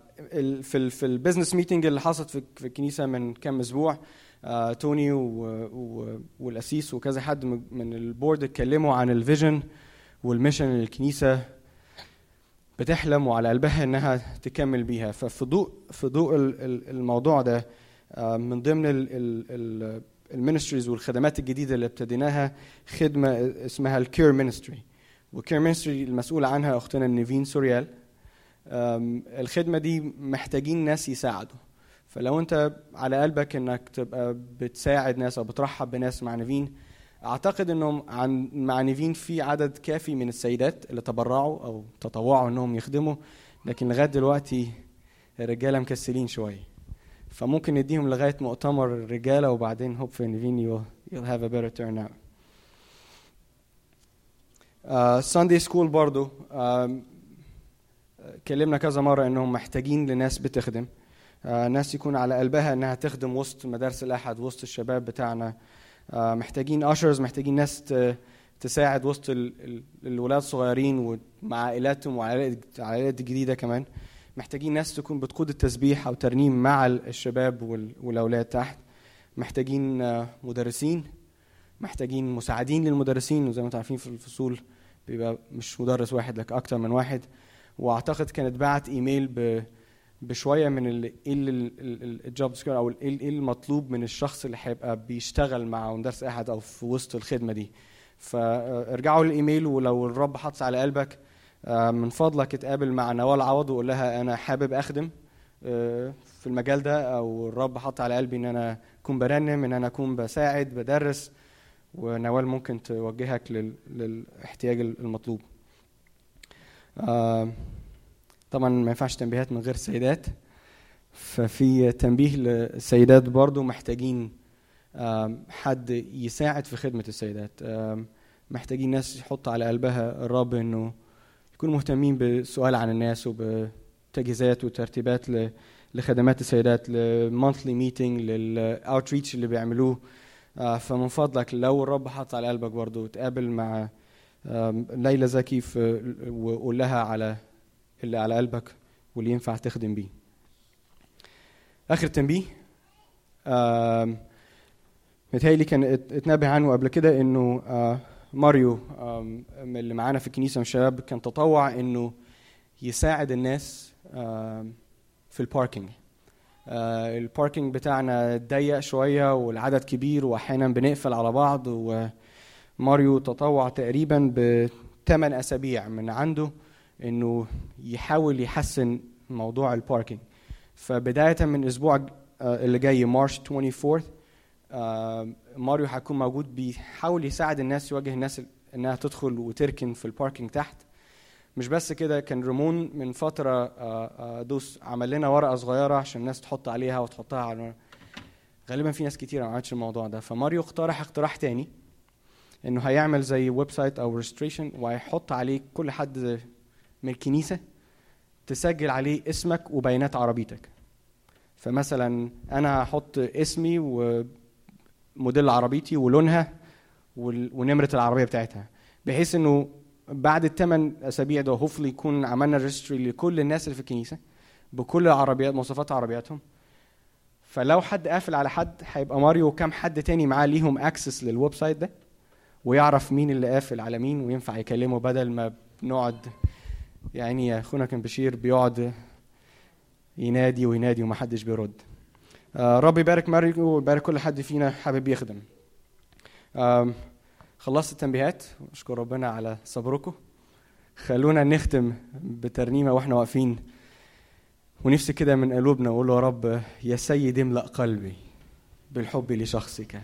في في ال business meeting اللي حصلت في الكنيسة من كام أسبوع آه، توني والاسيس وكذا حد من- ال board اتكلموا عن ال vision وال mission اللي الكنيسة بتحلم وعلى قلبها إنها تكمل بيها. ففي ضوء في ضوء ال- ال- الموضوع ده آه، من ضمن ال ministries والخدمات الجديدة اللي ابتديناها خدمة اسمها ال care ministry وال care ministry المسؤوله عنها أختنا نيفين سوريال. أم، الخدمة دي محتاجين ناس يساعدوا. فلو انت على قلبك انك تبقى بتساعد ناس أو بترحب بناس مع نيفين اعتقد انهم عن مع نيفين في عدد كافي من السيدات اللي تبرعوا أو تطوعوا انهم يخدموا. لكن لغاية دلوقتي الرجالة مكسلين شوية. فممكن نديهم لغاية مؤتمر الرجاله وبعدين hope for نيفين you'll, have a better turnout. Uh, Sunday school برضو um, كلمنا كذا مرة إنهم محتاجين لناس بتخدم. آه، ناس يكون على قلبها إنها تخدم وسط مدارس الأحد وسط الشباب بتاعنا. آه، محتاجين اشرز محتاجين ناس ت- تساعد وسط ال- ال- الولاد الصغيرين ومع عائلاتهم وعائلات عائلات جديدة كمان. محتاجين ناس تكون بتقود التسبيح أو ترنيم مع ال- الشباب وال- والأولاد تحت. محتاجين آه، مدرسين. محتاجين مساعدين للمدرسين. وزي ما أنتم عارفين في الفصول بيبقى مش مدرس واحد لك أكتر من واحد. وأعتقد كانت بعت إيميل ب بشوية من إيه الجوب أو إيه المطلوب من الشخص اللي هيبقى بيشتغل مع مدرس أحد أو في وسط الخدمة دي. فارجعوا للإيميل ولو الرب حطس على قلبك من فضلك اتقابل مع نوال عوض وقول لها أنا حابب أخدم آه، في المجال ده أو الرب حط على قلبي إن أنا أكون برنم إن أنا أكون بساعد بدرس ونوال ممكن توجهك لل- للاحتياج المطلوب. آه، طبعا ما ينفعش تنبيهات من غير السيدات ففي تنبيه للسيدات برضو محتاجين حد يساعد في خدمة السيدات. محتاجين ناس يحط على قلبها الرب إنه يكونوا مهتمين بالسؤال عن الناس وبتجهيزات وترتيبات لخدمات السيدات ل monthly meeting لل outreach اللي بيعملوه. آه، فمن فضلك لو الرب حط على قلبك برضو تقابل مع ليلى زكي وقول لها على اللي على قلبك واللي ينفع تخدم بيه. آخر تنبيه متهيألي كان ات- اتنبه عنه قبل كده إنه آه، ماريو اللي معانا في الكنيسة من الشباب كان تطوع إنه يساعد الناس في ال parking آه، ال parking بتاعنا ضيق شوية والعدد كبير وأحيانا بنقفل على بعض وماريو تطوع تقريبا بثمان أسابيع من عنده إنه يحاول يحسن موضوع ال parking فبداية من الأسبوع آه، اللي جاي March 24 آه، ماريو هيكون موجود بيحاول يساعد الناس يواجه الناس إنها تدخل وتركن في ال parking تحت. مش بس كده كان ريمون من فترة آه، آه، دوس عمل لنا ورقة صغيرة عشان الناس تحط عليها وتحطها على غالبا في ناس كتير ما عملتش الموضوع ده. فماريو اقترح اقتراح تاني إنه هيعمل زي website أو registration وهيحط عليه كل حد من الكنيسة تسجل عليه اسمك وبيانات عربيتك. فمثلا أنا هحط اسمي وموديل عربيتي ولونها ونمرة العربية بتاعتها. بحيث إنه بعد الثمان أسابيع ده hopefully يكون عملنا registry لكل الناس اللي في الكنيسة بكل العربيات مواصفات عربياتهم. فلو حد قافل على حد هيبقى ماريو وكم حد تاني معاه ليهم access لل website ده ويعرف مين اللي قافل على مين وينفع يكلمه بدل ما بنقعد. يعني أخونا كان بشير بيقعد ينادي وينادي ومحدش بيرد. رب يبارك ماريو ويبارك كل حد فينا حابب يخدم. آم، خلصت التنبيهات أشكر ربنا على صبركم. خلونا نختم بترنيمة وإحنا واقفين. ونفسي كده من قلوبنا نقول يا رب يا سيد املأ قلبي بالحب لشخصك.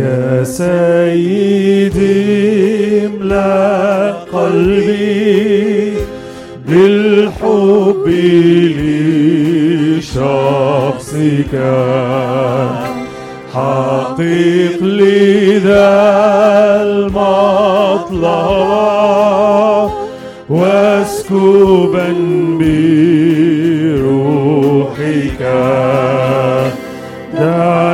يا سيدي املأ قلبي بالحب لشخصك. حقق لي ذا المطلب واسكبا بروحك. دعني